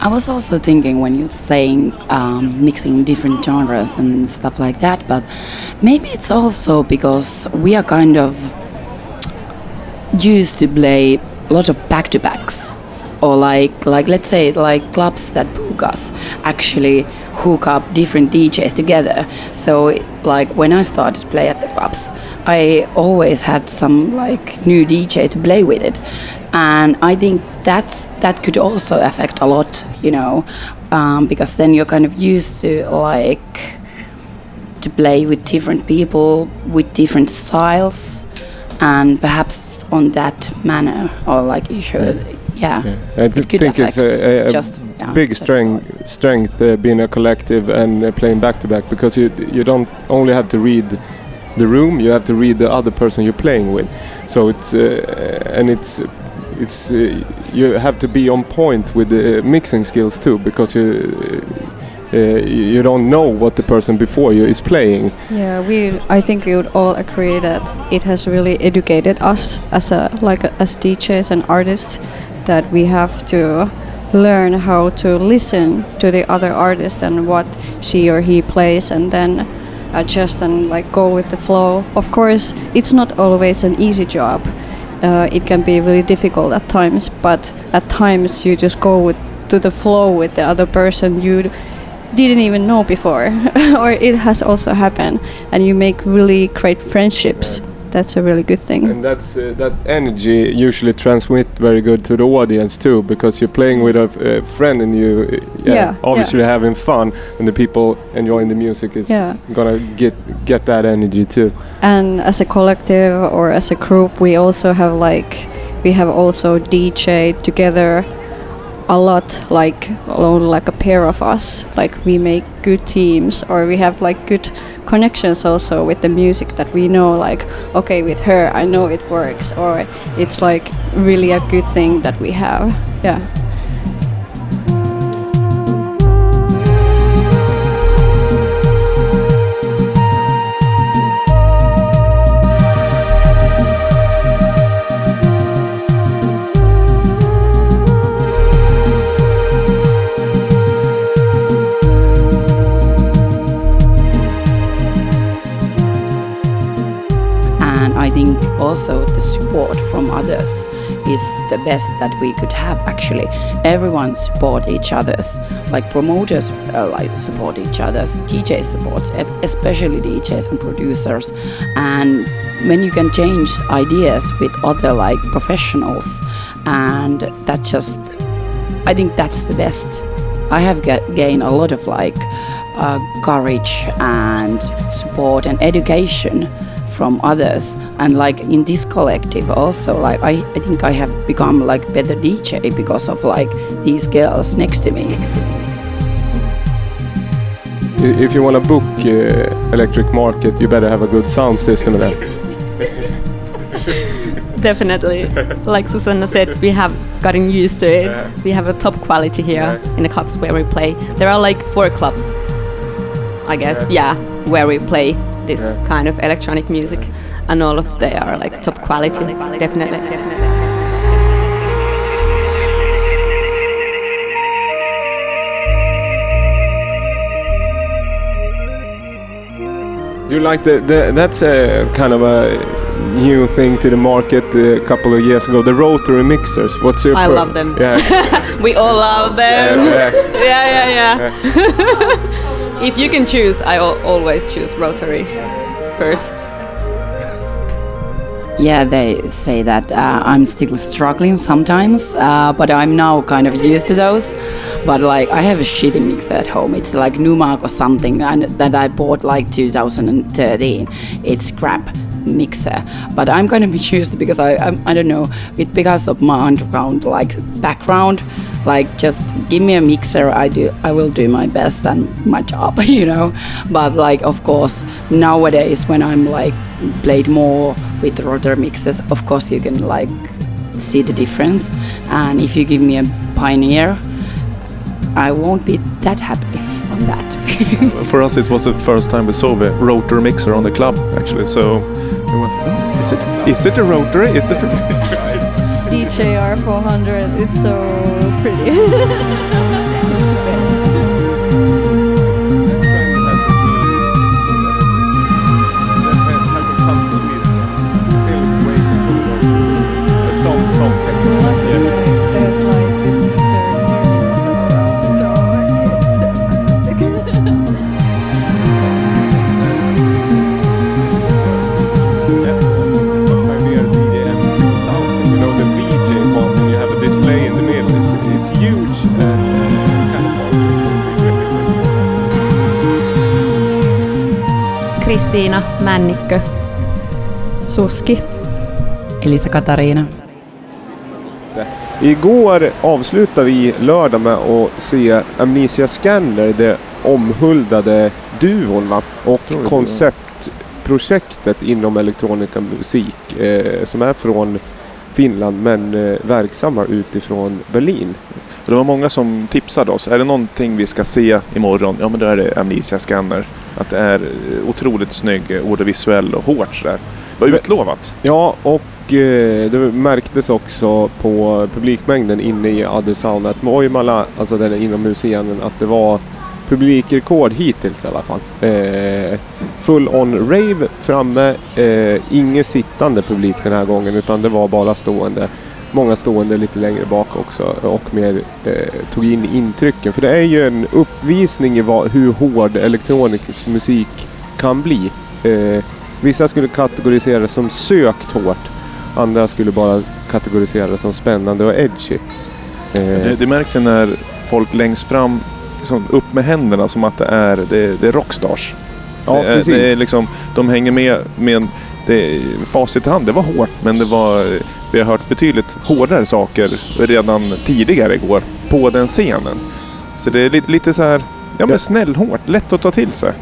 J: I was also thinking when you're saying um, mixing different genres and stuff like that, but maybe it's also because we are kind of used to play a lot of back to backs. Or like, like let's say, like clubs that book us actually hook up different DJs together. So, like when I started play at the clubs, I always had some like new DJ to play with it, and I think that's that could also affect a lot, you know, um, because then you're kind of used to like to play with different people with different styles, and perhaps on that manner, or like you yeah,
B: I
J: it could
B: think it's a, a
J: just yeah,
B: big
J: just
B: strength strength uh, being a collective and uh, playing back to back because you you don't only have to read the room you have to read the other person you're playing with. So it's uh, and it's it's uh, you have to be on point with the mixing skills too because you uh, you don't know what the person before you is playing.
K: Yeah, we. I think we would all agree that it has really educated us as a like as DJs and artists that we have to learn how to listen to the other artist and what she or he plays and then adjust and like go with the flow. Of course, it's not always an easy job. Uh, it can be really difficult at times, but at times you just go with to the flow with the other person you didn't even know before, or it has also happened, and you make really great friendships. That's a really good thing.
B: And that's uh, that energy usually transmit very good to the audience too, because you're playing with a friend and you, uh, yeah,
K: Yeah,
B: obviously having fun, and the people enjoying the music is
K: Yeah.
B: gonna get get that energy too.
K: and as a collective or as a group we also have like we have also dj together a lot like alone like a pair of us. Like we make good teams or we have like good connections also with the music that we know. Like okay with her i know it works or it's like really a good thing that we have. Yeah
J: also the support from others is the best that we could have actually. Everyone support each others. Like promoters uh, like support each others DJs supports especially DJs and producers. And when you can change ideas with other like professionals and that just I think that's the best. I have get, gained a lot of like uh, courage and support and education from others and like in this collective also like I, I think I have become like better DJ because of like these girls next to me
B: If you want to book uh, Electric Market, you better have a good sound system then.
L: Definitely. Like Susanna said, we have gotten used to it.
B: Yeah.
L: We have a top quality here in the clubs where we play. There are like four clubs, I guess, yeah, where we play this
B: Yeah.
L: kind of electronic music, and all of they are like top quality, definitely.
B: You like the, the that's a kind of a new thing to the market a couple of years ago. The rotary mixers. What's your?
L: I
B: pro-
L: love them.
B: Yeah.
L: we all love them.
B: Yeah,
L: yeah, yeah. yeah. if you can choose, I always choose rotary first.
J: Yeah they say that uh, I'm still struggling sometimes uh, but I'm now kind of used to those. But like I have a shitty mixer at home. It's like Numark or something and that I bought like 2013 it's crap mixer. But I'm kind of used because I I'm, I don't know it because of my underground like background like just give me a mixer I do I will do my best and my job you know but like of course nowadays when I'm like played more with rotor mixes of course you can like see the difference and if you give me a pioneer I won't be that happy on that
C: For us, it was the first time we saw the rotor mixer on the club, actually. So it was, oh, is it is it a rotor Is it?
K: DJR 400. It's so pretty.
L: Männikkö.
K: Suski.
J: Elisa Katariina
B: Igår avslutade vi lördag med att se Amnesia Scanner, det omhuldade duon va? och konceptprojektet inom elektronika musik eh, som är från Finland men eh, verksamma utifrån Berlin.
C: Det var många som tipsade oss. Är det någonting vi ska se imorgon? Ja, men då är det Amnesia Scanner. Att det är eh, otroligt snygg, eh, både visuell och hårt sådär. Det var utlovat.
B: Ja, och eh, det märktes också på publikmängden inne i Adesaunet Moimala, alltså den inomhusscenen, att det var publikrekord hittills i alla fall. Eh, full on rave framme, eh, ingen sittande publik den här gången utan det var bara stående. Många stående lite längre bak också och mer eh, tog in intrycken. För det är ju en uppvisning i vad, hur hård elektronisk musik kan bli. Eh, vissa skulle kategorisera det som sökt hårt. Andra skulle bara kategorisera det som spännande och edgy. Eh,
C: Det, det märks när folk längst fram liksom upp med händerna som att det är, det, det är rockstars.
B: Ja,
C: det,
B: precis.
C: det är liksom, de hänger med med det, facit i hand. Det var hårt men det var, vi har hört betydligt hårdare saker redan tidigare igår på den scenen. Så det är lite, lite så här, ja men snällhårt, lätt att ta till sig.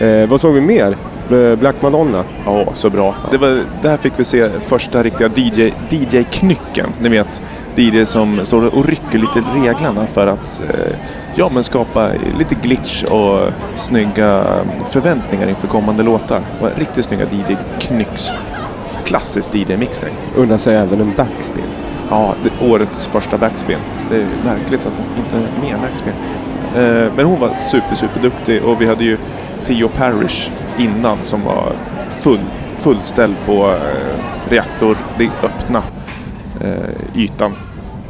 B: Eh, vad såg vi mer? Eh, Black Madonna.
C: Ja, så bra. Det var, där fick vi se första riktiga DJ, DJ-knycken. Ni vet, DJ som står och rycker lite reglarna för att eh, ja, men skapa lite glitch och snygga förväntningar inför kommande låtar. Var riktigt snygga DJ-knycks. Klassisk DJ-mixning.
B: Undrar sig även en backspin.
C: Ja, årets första backspin. Det är märkligt att det inte är mer backspin. Eh, men hon var super, super duktig och vi hade ju Theo Parrish innan som var full, fullställd på eh, reaktor, det öppna eh, ytan.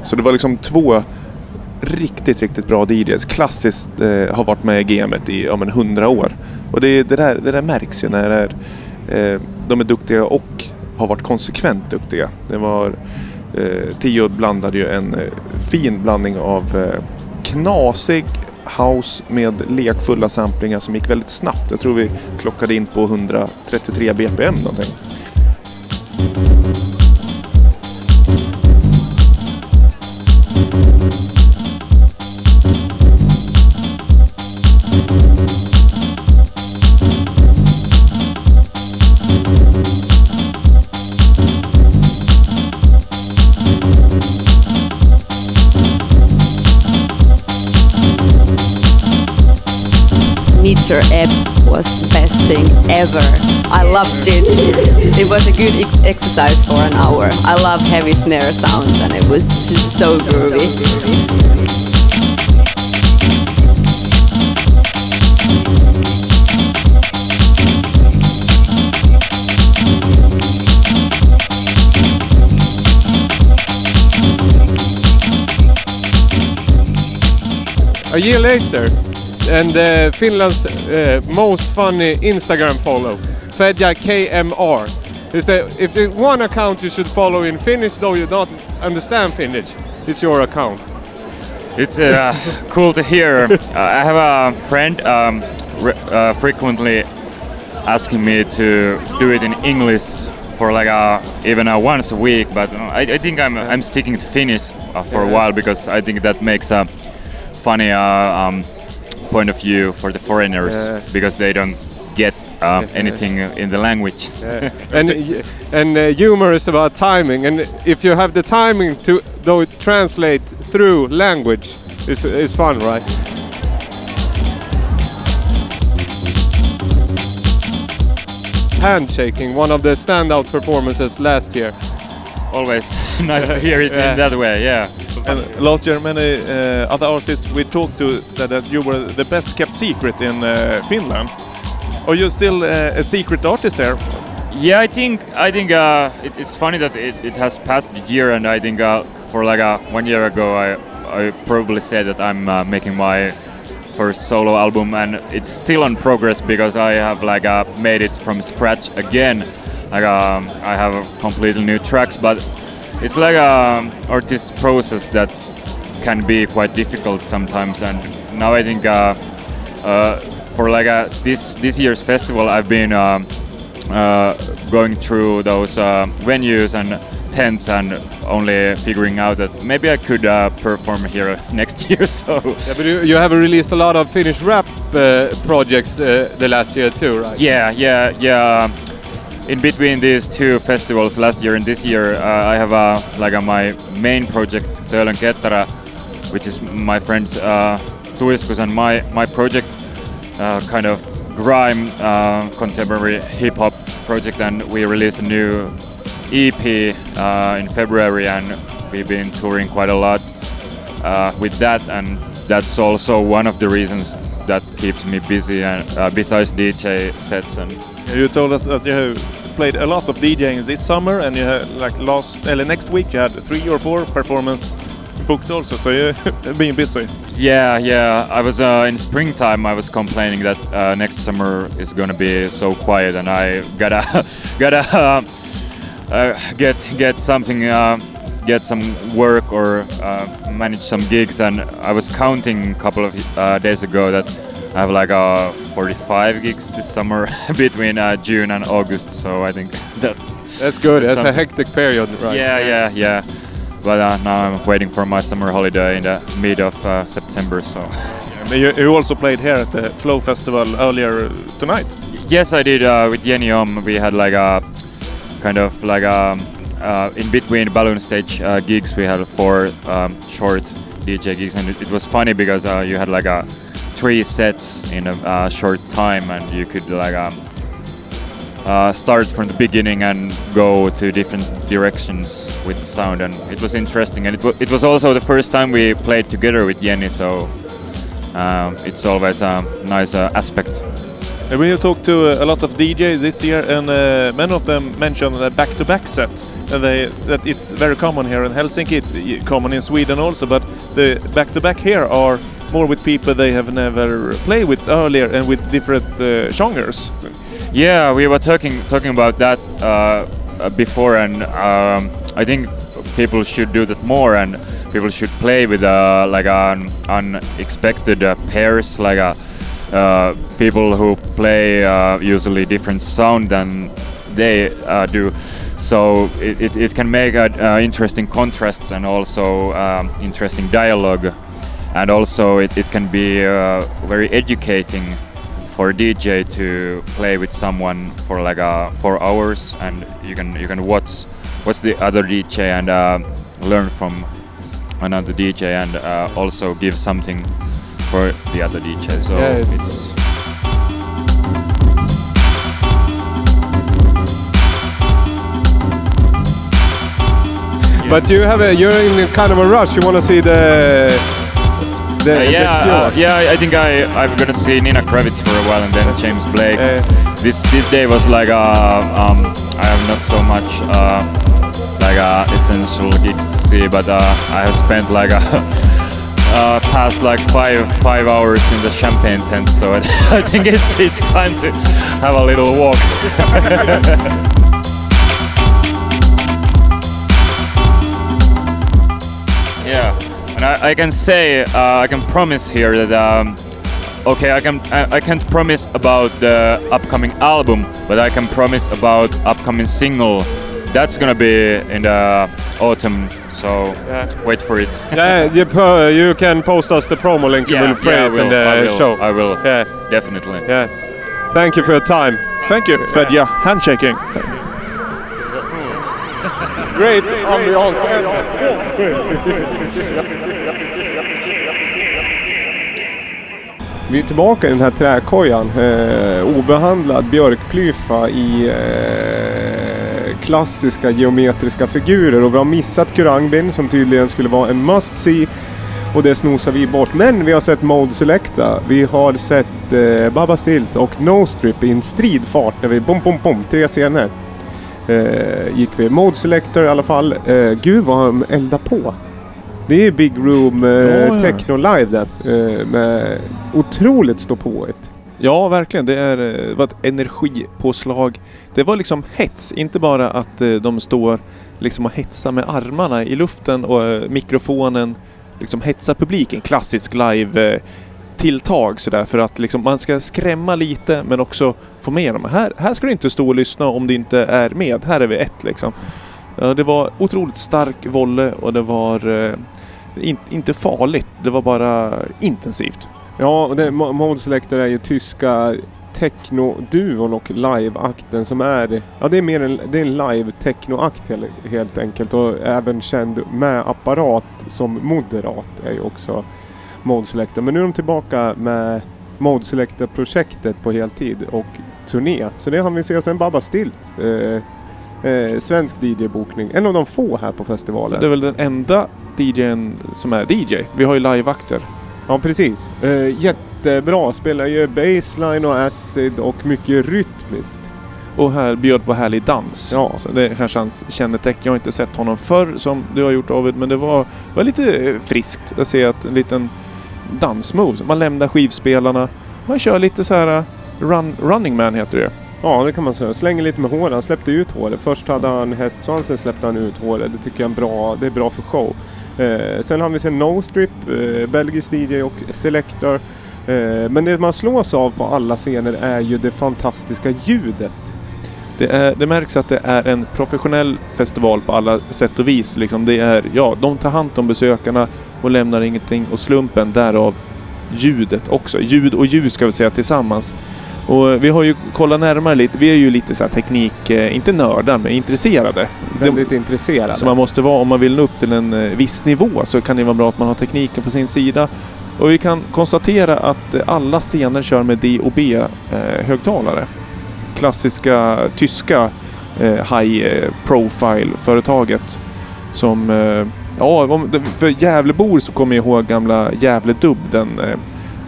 C: Så det var liksom två riktigt, riktigt bra DJs. Klassiskt eh, har varit med i gamet i ja, men 100 år. Och det, det, där, det där märks ju när det är, eh, de är duktiga och har varit konsekvent duktiga. Det var eh, Tio blandade ju en eh, fin blandning av eh, knasig house med lekfulla samplingar som gick väldigt snabbt. Jag tror vi klockade in på 133 BPM någonting.
L: Meter Ebb was the best thing ever. I loved it. It was a good ex- exercise for an hour. I love heavy snare sounds and it was just so groovy.
B: A year later, and uh, Finland's uh, most funny Instagram follow, Fedja KMR. Is that if there's one account you should follow in Finnish, though you don't understand Finnish, it's your account.
M: It's uh, cool to hear. Uh, I have a friend um, uh, frequently asking me to do it in English for like a, even uh, once a week, but uh, I, I think I'm, I'm sticking to Finnish uh, for a while because I think that makes a funny uh, um, point of view for the foreigners
B: Yeah.
M: because they don't get uh, anything in the language.
B: Yeah. and y- and uh, humor is about timing, and if you have the timing to though translate through language, is is fun, right? Handshaking, one of the standout performances last year.
M: Always nice to hear it
B: Yeah.
M: in that way, yeah.
C: And last year, many uh, other artists we talked to said that you were the best kept secret in uh, Finland. Are you still uh, a secret artist there?
M: Yeah, I think I think uh, it, it's funny that it, it has passed a year, and I think uh, for like uh, one year ago, I I probably said that I'm making my first solo album, and it's still on progress because I have like made it from scratch again. Like um, I have completely new tracks, but it's like a artist process that can be quite difficult sometimes. And now I think uh, uh, for like uh, this this year's festival, I've been. Um, uh, going through those uh, venues and tents and only figuring out that maybe I could uh, perform here next year. So
B: Yeah, but you, you have released a lot of Finnish rap uh, projects uh, the last year too, right?
M: yeah, yeah, yeah. In between these two festivals, last year and this year, uh, I have like my main project, Töölön Kettara, which is my friends uh, Tuiskus and my my project, uh, kind of grime uh, contemporary hip hop project, and we released a new EP uh, in February, and we've been touring quite a lot with that, and that's also one of the reasons that keeps me busy, and besides DJ sets and
C: You told us that you have played a lot of DJing this summer, and you have, like last, uh, next week you had three or four performance booked also. So you've been busy.
M: Yeah, yeah. I was uh, in springtime. I was complaining that uh, next summer is gonna be so quiet, and I gotta gotta uh, uh, get get something, uh, get some work or manage some gigs. And I was counting a couple of days ago that I have like uh, 45 gigs this summer between uh, June and August. So I think that's
B: That's good. That's a hectic period, right?
M: Yeah, yeah, yeah. But uh, now I'm waiting for my summer holiday in the mid of uh, September. So.
C: Mean, you, you also played here at the Flow Festival earlier tonight.
M: Yes, I did. Uh, with Jenny Om, we had like a kind of like um, uh, in between balloon stage uh, gigs. We had four um, short DJ gigs, and it, it was funny because uh, you had like a three sets in a uh, short time, and you could like um, uh, start from the beginning and go to different directions with the sound, and it was interesting. And it, it was also the first time we played together with Jenny, so um, it's always a nice uh, aspect.
C: And when you talk to uh, a lot of DJs this year, and uh, many of them mention the back-to-back set, and they, that it's very common here in Helsinki. It's common in Sweden also, but the back-to-back here are more with people they have never played with earlier and with different uh, genres.
M: Yeah, we were talking talking about that uh, uh, before, and um, I think people should do that more, and people should play with uh, like an unexpected uh, pairs, like uh, people who play usually different sound than they do. So it, it, it can make uh, interesting contrasts and also um, interesting dialogue, and also it, it can be uh, very educating for a DJ to play with someone for like uh, four hours, and you can you can watch watch the other DJ and uh, learn from another DJ, and uh, also give something for the other DJ. So
B: Yeah, it's-
M: it's
B: But you have a, you're in kind of a rush. You want to see the the,
M: Uh,
B: the
M: yeah,
B: Cure.
M: uh, yeah. I think I I'm gonna see Nina Kravitz for a while and then James Blake. this this day was like uh, um, I have not so much uh, like uh, essential gigs to see, but uh, I have spent like a uh, past like five five hours in the champagne tent, so I think it's it's time to have a little walk. Yeah, and I, I can say uh, I can promise here that um, okay I can I, I can't promise about the upcoming album, but I can promise about upcoming single. That's gonna be in the autumn, so wait for it.
B: yeah, you, po- you can post us the promo link.
M: Yeah,
B: you will play
M: yeah, I
B: it
M: will,
B: in the
M: I will,
B: show.
M: I will.
B: Yeah,
M: definitely.
B: Yeah. Thank you for your time.
C: Thank you, Fedja. Handshaking.
B: Great ambiance. Vi är tillbaka i den här träkojan. Eh, obehandlad björkplyfa i eh, klassiska geometriska figurer. Och vi har missat Kurangbin som tydligen skulle vara en must see. Och det snosar vi bort. Men vi har sett Mode Selecta. Vi har sett eh, Baba Stilts och No Strip i en stridfart när vi bom, bom, bom, tre scener. Eh, gick vi. Mode Selector i alla fall. Eh, gud vad de eldar på. Det är Big Room eh,
C: Ja.
B: Techno Live där. Eh, med otroligt ståpåigt.
C: Ja, verkligen. Det, är, eh, det var ett energipåslag. Det var liksom hets, inte bara att eh, de står liksom och hetsar med armarna i luften och eh, mikrofonen liksom hetsar publiken. Klassisk live eh, tilltag sådär för att liksom man ska skrämma lite men också få med dem. Här, här ska du inte stå och lyssna om du inte är med. Här är vi ett liksom. Det var otroligt stark volle och det var eh, in, inte farligt, det var bara intensivt.
B: Ja, det, Mo- Mode Selector är ju tyska techno-duon och live-akten som är... Ja, det är mer en, det är en live-techno-akt helt, helt enkelt och även känd med apparat som moderat är ju också Mode Selector. Men nu är de tillbaka med Mode Selector-projektet på heltid och turné. Så det har vi se sen Babba Stilt. Eh, eh, svensk DJ-bokning. En av de få här på festivalen.
C: Det är väl den enda DJn som är DJ. Vi har ju liveakter.
B: Ja precis. Eh, jättebra. Spelar ju baseline och acid och mycket rytmiskt.
C: Och här bjöd på härlig dans.
B: Ja.
C: Så det är kanske hans kännetecken. Jag har inte sett honom förr som du har gjort David, men det var, var lite eh, friskt att se att en liten dansmove. Man lämnar skivspelarna. Man kör lite så här eh, run, running man heter det.
B: Ja det kan man säga. Slänger lite med håret. Han släppte ut håret. Först hade han hästsvansen släppte han ut håret. Det tycker jag är bra. Det är bra för show. Eh, sen har vi sen No Strip, eh, belgisk DJ och Selector. Eh, men det man slås av på alla scener är ju det fantastiska ljudet.
C: Det, är, det märks att det är en professionell festival på alla sätt och vis. Liksom det är, ja, de tar hand om besökarna och lämnar ingenting och slumpen, därav ljudet också. Ljud och ljus ska vi säga tillsammans. Och vi har ju kollat närmare lite, vi är ju lite så teknik, eh, inte nördar, men intresserade.
B: Väldigt intresserade.
C: Så man måste vara, om man vill nå upp till en eh, viss nivå så kan det vara bra att man har tekniken på sin sida. Och vi kan konstatera att eh, alla scener kör med DOB-högtalare. Klassiska tyska eh, high eh, profile-företaget som eh, Ja, för Gävlebor så kommer jag ihåg gamla Gävle Dubb, den eh,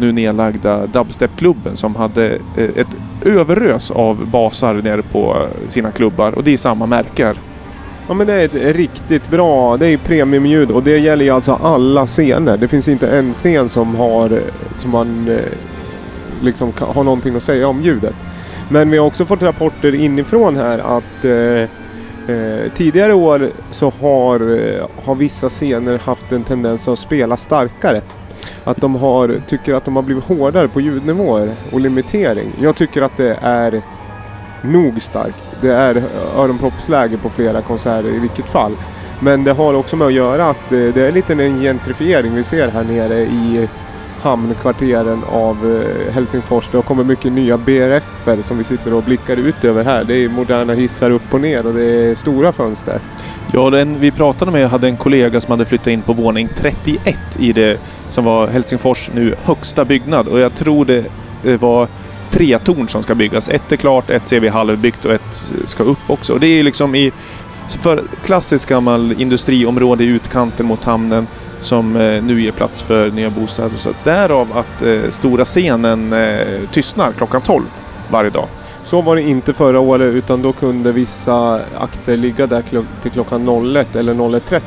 C: nu nedlagda dubstepklubben som hade eh, ett överös av basar nere på eh, sina klubbar och det är samma märker.
B: Ja men det är ett riktigt bra, det är ju premiumljud och det gäller ju alltså alla scener. Det finns inte en scen som har, som man eh, liksom har någonting att säga om ljudet. Men vi har också fått rapporter inifrån här att eh, eh, tidigare år så har, har vissa scener haft en tendens att spela starkare. Att de har, tycker att de har blivit hårdare på ljudnivåer och limitering. Jag tycker att det är nog starkt. Det är öronproppsläge på flera konserter i vilket fall. Men det har också med att göra att eh, det är lite en gentrifiering vi ser här nere i hamnkvarteren av eh, Helsingfors. Det har kommit mycket nya BRF-er som vi sitter och blickar ut över här. Det är moderna hissar upp och ner och det är stora fönster.
C: Ja, den vi pratade med hade en kollega som hade flyttat in på våning 31 i det som var Helsingfors nu högsta byggnad och jag tror det var tre torn som ska byggas. Ett är klart, ett ser vi halvbyggt och ett ska upp också. Och det är liksom i för klassiskt gammal industriområde i utkanten mot hamnen som eh, nu ger plats för nya bostäder. Så därav att eh, stora scenen eh, tystnar klockan 12 varje dag.
B: Så var det inte förra året utan då kunde vissa akter ligga där till klockan 01 eller 01.30.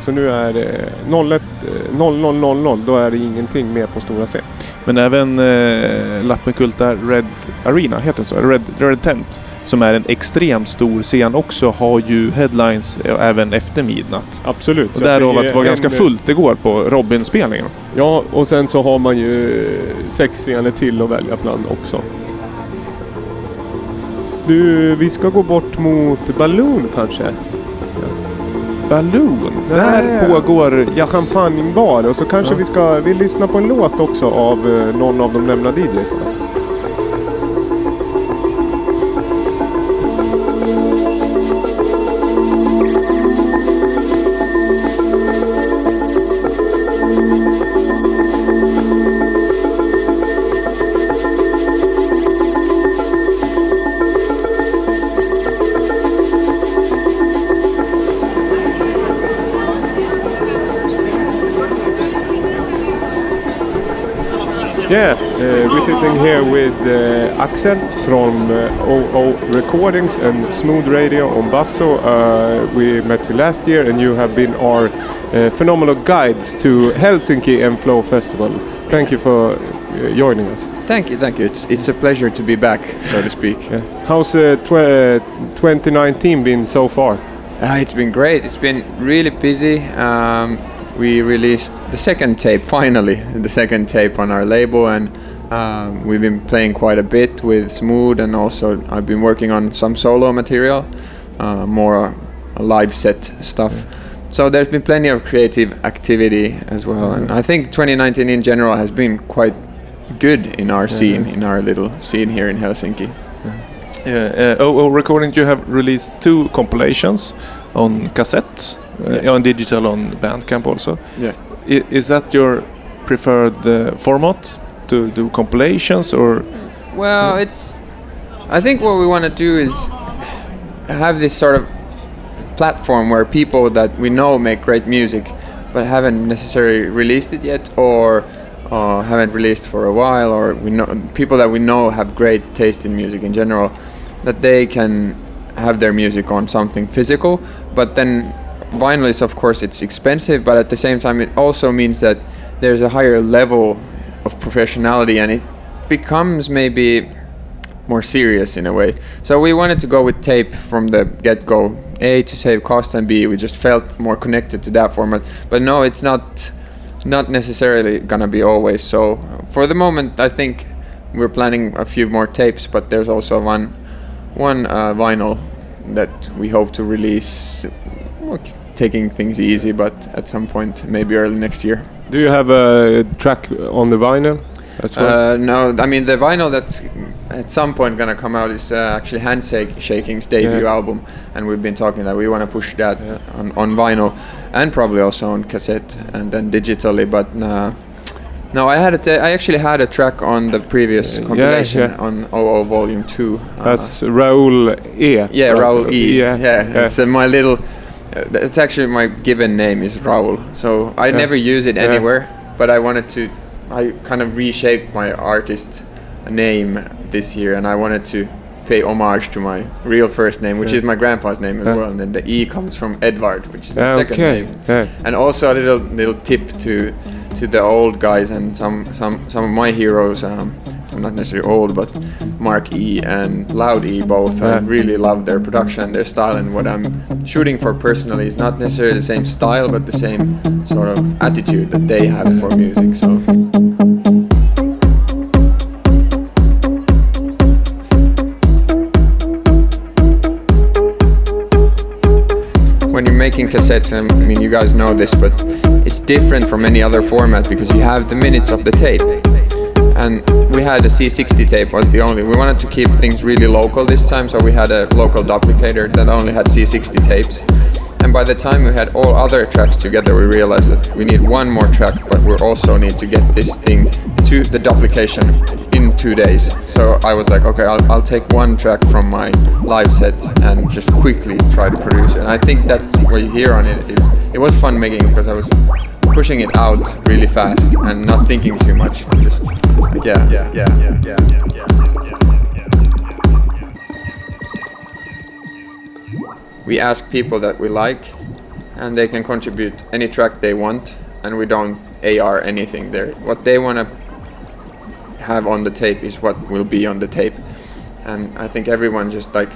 B: Så nu är det 01, eh, 00.00 då är det ingenting mer på stora scen.
C: Men även eh, Lappenkulta Red Arena, heter det så? Red, Red Tent, som är en extremt stor scen också, har ju headlines eh, även efter midnatt.
B: Absolut.
C: Och därav att det var
B: en-
C: ganska fullt igår på Robin-spelningen.
B: Ja, och sen så har man ju sex scener till att välja bland också. Du, vi ska gå bort mot Balloon kanske?
C: Balloon?
B: Det
C: Där
B: är
C: pågår jazz.
B: Champagnebar och så kanske
C: Ja.
B: vi ska vi lyssna på en låt också av eh, någon av de nämnda DJs. Yeah, uh, we're sitting here with uh, Axel from uh, OO Recordings and Smooth Radio on Basso. Uh, we met you last year and you have been our uh, phenomenal guides to Helsinki and Flow Festival. Thank you for uh, joining us.
N: Thank you, thank you. It's it's a pleasure to be back, so to speak.
B: How's uh, tw- 2019 been so far?
N: Uh, it's been great. It's been really busy. Um, we released the second tape finally, the second tape on our label, and um, we've been playing quite a bit with Smooth, and also I've been working on some solo material, uh, more live set stuff. So there's been plenty of creative activity as well, and I think 2019 in general has been quite good in our scene, in our little scene here in Helsinki.
C: Yeah, uh, OO Recording, you have released two compilations on cassette, uh, on digital on Bandcamp also.
N: Yeah.
C: I, is that your preferred uh, format to do compilations or?
N: Well, it's. I think what we want to do is have this sort of platform where people that we know make great music, but haven't necessarily released it yet, or uh, haven't released for a while, or we know people that we know have great taste in music in general, that they can have their music on something physical. But then vinyl is, of course, it's expensive, but at the same time, it also means that there's a higher level of professionality, and it becomes maybe more serious in a way. So we wanted to go with tape from the get-go. A to save cost and B we just felt more connected to that format. But no, it's not not necessarily gonna be always so. For the moment, I think we're planning a few more tapes, but there's also one one uh, vinyl that we hope to release. Taking things easy, but at some point, maybe early next year.
B: Do you have a track on the vinyl as well?
N: Uh, no, I mean the vinyl that's at some point gonna come out is uh, actually Handshake Shaking's debut
B: Yeah.
N: album, and we've been talking that we want to push that on, on vinyl, and probably also on cassette and then digitally. But uh, no, I had a I actually had a track on the previous
B: yeah,
N: compilation
B: yeah.
N: on OO Volume Two. uh,
B: That's Raoul E.
N: yeah,
B: right?
N: Raul E.
B: Yeah,
N: yeah. It's uh, my little. Uh, it's actually my given name is Raul, so I
B: Yeah.
N: never use it
B: Yeah.
N: anywhere. But I wanted to. I kind of reshaped my artist name this year, and I wanted to pay homage to my real first name, which
B: Yeah.
N: is my grandpa's name as
B: Yeah.
N: well, and then the E comes from Edvard, which is my
B: Yeah,
N: second
B: okay.
N: name.
B: Yeah.
N: And also a little little tip to to the old guys and some some some of my heroes. Um, not necessarily old, but Mark E and Loud E both. Uh,
B: I
N: really love their production, their style, and what I'm shooting for personally is not necessarily the same style, but the same sort of attitude that they have for music. So. when you're making cassettes, I mean, you guys know this, but it's different from any other format because you have the minutes of the tape. And we had a C60 tape was the only. We wanted to keep things really local this time, so we had a local duplicator that only had C60 tapes. And by the time we had all other tracks together, we realized that we need one more track, but we also need to get this thing to the duplication in two days. So I was like, okay, I'll, I'll take one track from my live set and just quickly try to produce. And I think that's what you hear on it is it was fun making because I was pushing it out really fast and not thinking too much. Just like, yeah, yeah, yeah, yeah, yeah, yeah. We ask people that we like, and they can contribute any track they want, and we don't AR anything there. What they want to have on the tape is what will be on the tape. And I think everyone just like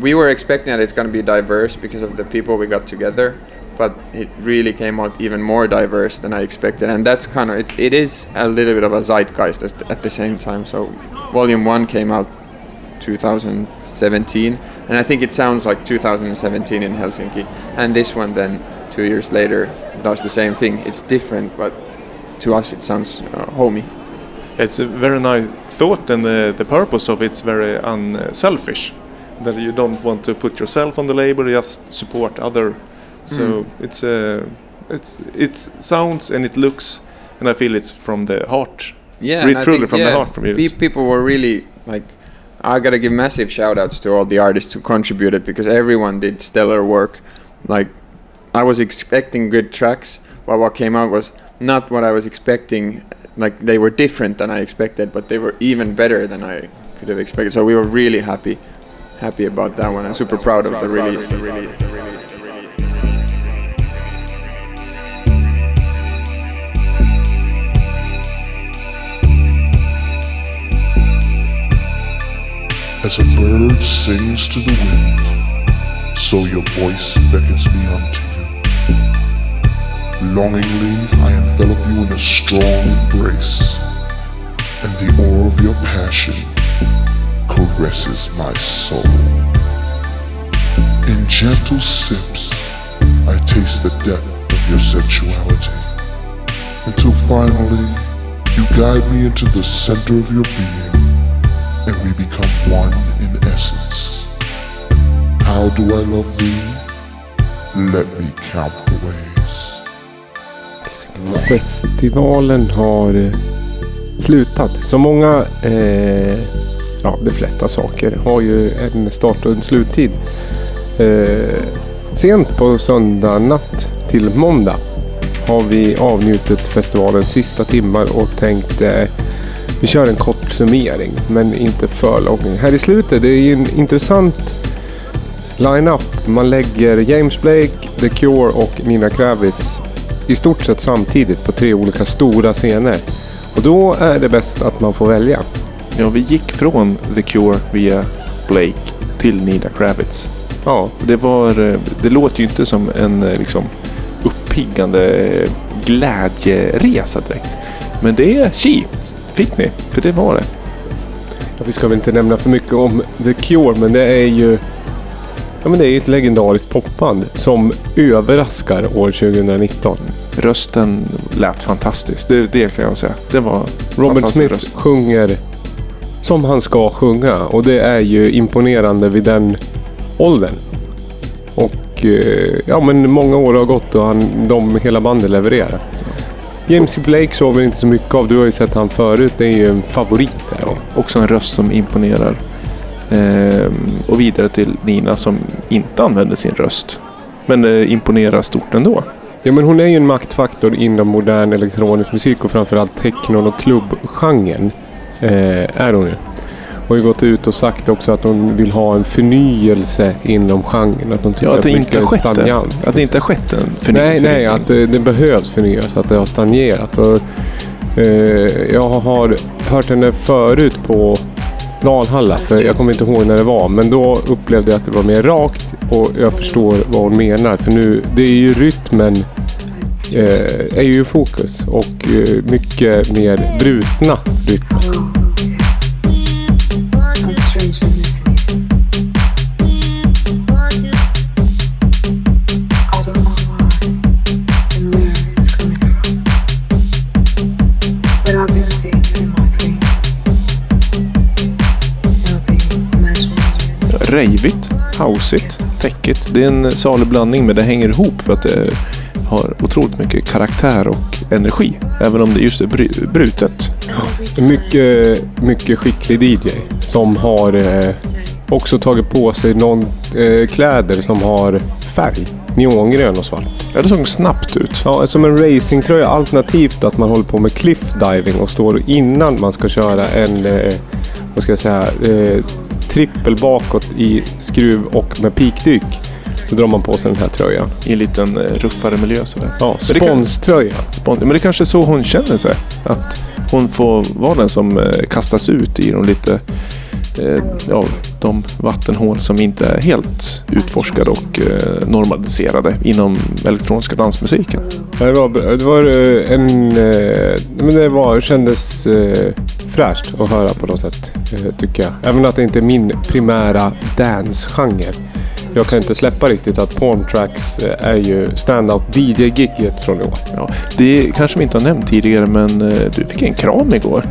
N: we were expecting that it's going to be diverse because of the people we got together, but it really came out even more diverse than I expected. And that's kind of it. It is a little bit of a zeitgeist at the, at the same time. So, Volume One came out 2017, and I think it sounds like 2017 in Helsinki. And this one then two years later does the same thing. It's different, but to us it sounds uh, homey.
C: It's a very nice thought, and the, the purpose of it's very unselfish. That you don't want to put yourself on the label, just support other. So
N: Mm.
C: it's uh, it's it sounds and it looks, and I feel it's from the heart.
N: Yeah,
C: Re- truly
N: think,
C: from
N: yeah,
C: the heart from you.
N: pe- people were really like. I gotta give massive shout outs to all the artists who contributed because everyone did stellar work. Like, I was expecting good tracks, but what came out was not what I was expecting. Like, they were different than I expected, but they were even better than I could have expected. So we were really happy, happy about that one. I'm super proud of the release.
O: As a bird sings to the wind, so your voice beckons me unto you. Longingly, I envelop you in a strong embrace, and the oar of your passion caresses my soul. In gentle sips, I taste the depth of your sensuality. Until finally, you guide me into the center of your being, and we become one in essence. How do I love thee? Let me count the ways.
B: Festivalen har eh, slutat. Så många, eh, ja de flesta saker har ju en start och en sluttid. Eh, sent på söndag natt till måndag har vi avnjutit festivalens sista timmar och tänkt eh, vi kör en kort summering men inte för lång. Här i slutet det är ju en intressant line-up. Man lägger James Blake, The Cure och Nina Kravis i stort sett samtidigt på tre olika stora scener. Och då är det bäst att man får välja.
C: Ja, vi gick från The Cure via Blake till Nina Kravitz.
B: Ja.
C: Det, var, eh, det låter ju inte som en eh, liksom, uppiggande glädjeresa direkt. Men det är chi, fick ni, för det var det.
B: Ja, vi ska väl inte nämna för mycket om The Cure men det är ju Ja, men det är ett legendariskt popband som överraskar år 2019.
C: Rösten lät fantastiskt, det, det kan jag säga. Det var
B: Robert
C: fantastisk
B: Smith
C: röst.
B: sjunger som han ska sjunga och det är ju imponerande vid den åldern. Och eh, ja, men många år har gått och han, de, hela bandet levererar. James Blake såg vi inte så mycket av. Du har ju sett han förut. Det är ju en favorit. Där.
C: Också en röst som imponerar. Ehm, och vidare till Nina som inte använder sin röst. Men eh, imponerar stort ändå.
B: Ja, men hon är ju en maktfaktor inom modern elektronisk musik och framförallt technon och klubbgenren. Eh, är hon ju. Har ju gått ut och sagt också att hon vill ha en förnyelse inom genren. Att, tycker
C: Ja, att det inte har
B: är
C: skett
B: stagnant.
C: att det inte har skett en förny-
B: Nej, nej,
C: förnyelse.
B: att det, det behövs förnyas. Att det har stagnerat. Och, eh, jag har hört henne förut på Valhalla, för jag kommer inte ihåg när det var. Men då upplevde jag att det var mer rakt och jag förstår vad hon menar. För nu, det är ju rytmen eh, är ju fokus och eh, mycket mer brutna rytmer.
C: Rejvigt, houseigt, täckigt. Det är en salig blandning men det hänger ihop för att det har otroligt mycket karaktär och energi. Även om det just är brutet.
B: Mycket, mycket skicklig DJ som har eh, också tagit på sig någon, eh, kläder som har färg. Neongrön och svart.
C: Ja, det såg snabbt ut.
B: Ja, som en racingtröja. Alternativt att man håller på med cliff diving och står innan man ska köra en, eh, vad ska jag säga, eh, trippel bakåt i skruv och med pikdyk. Så drar man på sig den här tröjan.
C: I en liten eh, ruffare miljö sådär.
B: Ja, sponströja.
C: Spon- Men det kanske är så hon känner sig. Att hon får vara den som eh, kastas ut i de lite ja, de vattenhål som inte är helt utforskade och eh, normaliserade inom elektroniska dansmusiken.
B: Det var, det var eh, en... eh, Men det var, kändes eh, fräscht att höra på något sätt, eh, tycker jag. Även att det inte är min primära dance-genre. Jag kan inte släppa riktigt att Porn Tracks eh, är ju standout DJ-giget från i år.
C: Ja, det kanske vi inte har nämnt tidigare men eh, du fick en kram igår.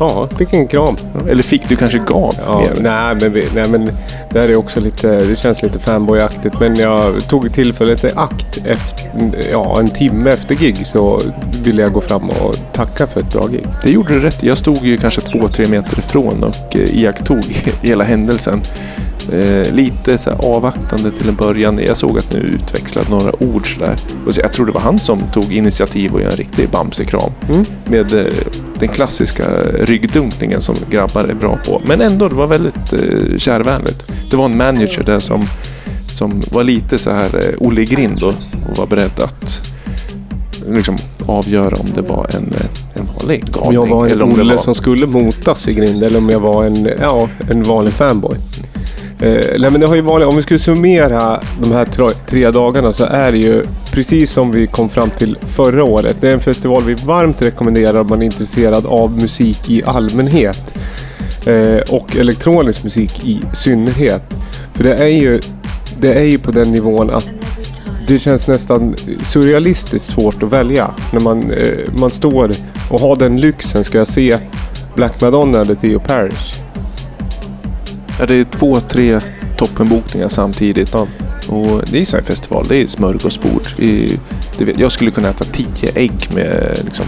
B: Ja, fick en kram.
C: Eller fick, du kanske gav
B: Ja, nej, men, vi- nej, men det här är också lite, det känns lite fanboyaktigt. Men jag tog tillfället i akt efter, ja, en timme efter gig så ville jag gå fram och tacka för ett bra gig.
C: Det gjorde du rätt Jag stod ju kanske två, tre meter ifrån och eh, iakttog hela händelsen. Eh, lite så avvaktande till en början. Jag såg att nu utväxlade några ord sådär. Och så jag tror det var han som tog initiativ och göra en riktig bamsekram.
B: Mm.
C: Med eh, den klassiska ryggdunkningen som grabbar är bra på. Men ändå, det var väldigt eh, kärvänligt. Det var en manager där som, som var lite så här eh, Olle Grind och, var beredd att liksom avgöra om det var en, eh, en vanlig galning.
B: Om jag var en
C: eller om
B: Olle
C: var...
B: som skulle motas i grind eller om jag var en, ja, en vanlig fanboy. Eh, nej, men det har ju varit, om vi skulle summera de här tre, tre dagarna så är det ju precis som vi kom fram till förra året. Det är en festival vi varmt rekommenderar om man är intresserad av musik i allmänhet. Eh, och elektronisk musik i synnerhet. För det är ju det är ju på den nivån att det känns nästan surrealistiskt svårt att välja. När man, eh, man står och har den lyxen. Ska jag se Black Madonna eller Theo Parrish?
C: Ja, det är två, tre toppenbokningar samtidigt. Och det är så här festival, det är smörgåsbord. I, vet, jag skulle kunna äta tio ägg med liksom,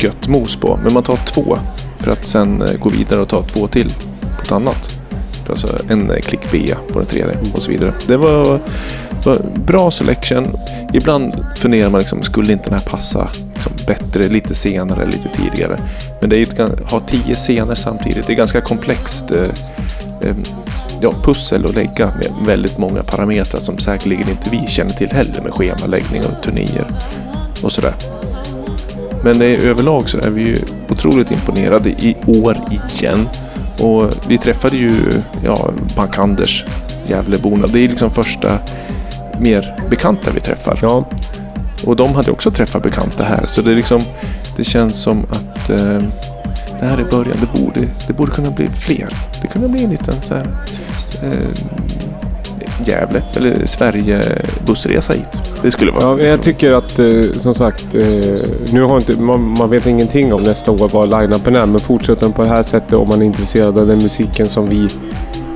C: gött mos på. Men man tar två för att sen eh, gå vidare och ta två till på ett annat. Alltså en eh, klick B på den tredje och så vidare. Det var, var bra selection. Ibland funderar man liksom, skulle inte den här passa liksom, bättre lite senare, lite tidigare? Men det är ju att ha tio scener samtidigt. Det är ganska komplext. Eh, ja, pussel att lägga med väldigt många parametrar som säkerligen inte vi känner till heller med schemaläggning och turnéer och sådär. Men det är, överlag så är vi ju otroligt imponerade i år igen. Och vi träffade ju ja, Bank-Anders, Gävleborna. Det är liksom första mer bekanta vi träffar.
B: Ja.
C: Och de hade också träffat bekanta här. Så det, är liksom, det känns som att eh, det här är början. Det borde, det borde kunna bli fler. Det kunde bli en liten så här, eh, Gävle eller Sverige bussresa hit. Det skulle vara
B: Ja, jag tycker att eh, som sagt, eh, nu har inte, man, man vet ingenting om nästa år vad line-upen är. Men fortsätter den på det här sättet om man är intresserad av den musiken som vi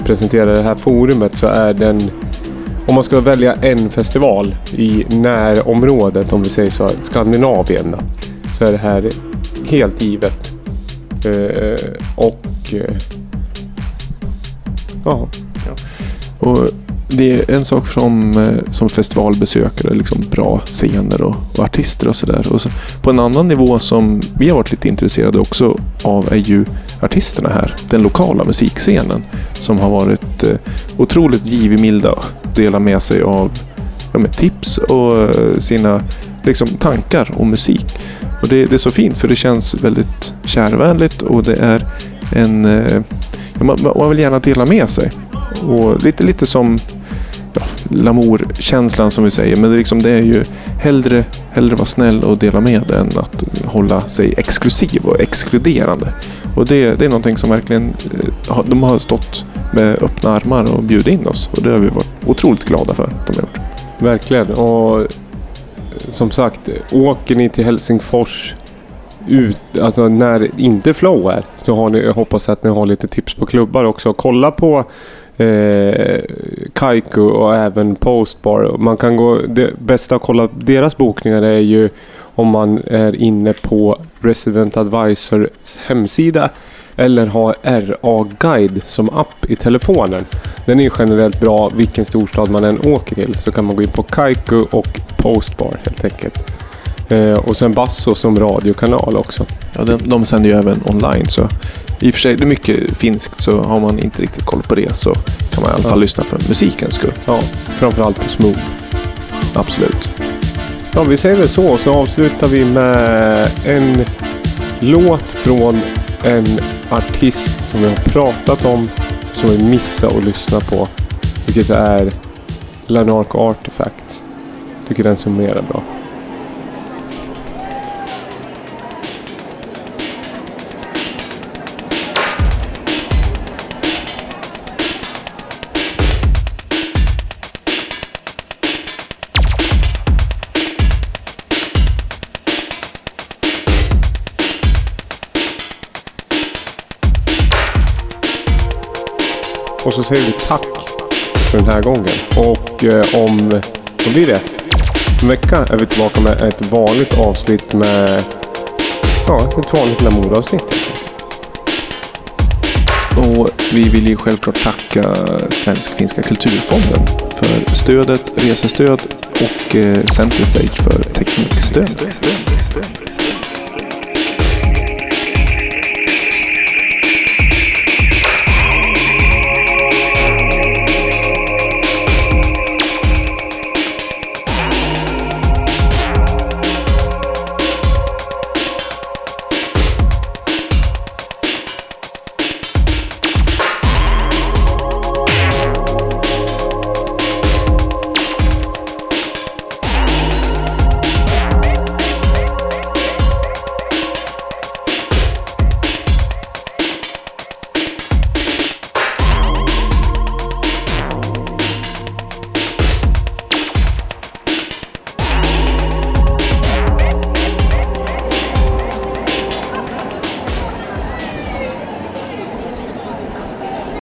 B: presenterar i det här forumet så är den om man ska välja en festival i närområdet, om vi säger så, Skandinavien, så är det här helt givet. Eh, och... Eh, ja.
C: Och det är en sak från, eh, som festivalbesökare, liksom bra scener och, och artister och sådär. Så, på en annan nivå som vi har varit lite intresserade också av är ju artisterna här. Den lokala musikscenen som har varit eh, otroligt givmilda och dela med sig av ja, med tips och sina liksom, tankar om musik. Och det, det är så fint för det känns väldigt kärvänligt och det är en... Eh, ja, man, man vill gärna dela med sig. Och lite, lite som ja, Lamour-känslan som vi säger. Men det är, liksom, det är ju hellre, hellre vara snäll och dela med än att hålla sig exklusiv och exkluderande. Och det, det är någonting som verkligen, eh, de har stått med öppna armar och bjudit in oss. Och det har vi varit otroligt glada för att de har gjort.
B: Verkligen. Och som sagt, åker ni till Helsingfors ut, alltså när inte flow är så har ni, jag hoppas att ni har lite tips på klubbar också. Kolla på eh, Kaiku och även Postbar. Man kan gå, det bästa att kolla deras bokningar är ju om man är inne på Resident Advisors hemsida eller har RA-guide som app i telefonen. Den är generellt bra vilken storstad man än åker till. Så kan man gå in på Kaiku och Postbar helt enkelt. Eh, och sen Basso som radiokanal också.
C: Ja, de, de sänder ju även online så i och för sig, det är mycket finskt så har man inte riktigt koll på det så kan man i alla fall
B: Ja.
C: lyssna för musikens skull.
B: Ja, framförallt på Smooth.
C: Absolut.
B: Ja, vi säger väl så. Så avslutar vi med en låt från en artist som vi har pratat om. Som vi missade att lyssna på. Vilket är Lanark Artifact. Tycker den summerar bra. Så säger vi tack för den här gången. Och eh, om, vad blir det? En vecka är vi tillbaka med ett vanligt avsnitt med, ja, ett vanligt Lamour-avsnitt.
C: Och vi vill ju självklart tacka Svensk-finska kulturfonden för stödet, resestöd och eh, Center Stage för teknikstöd.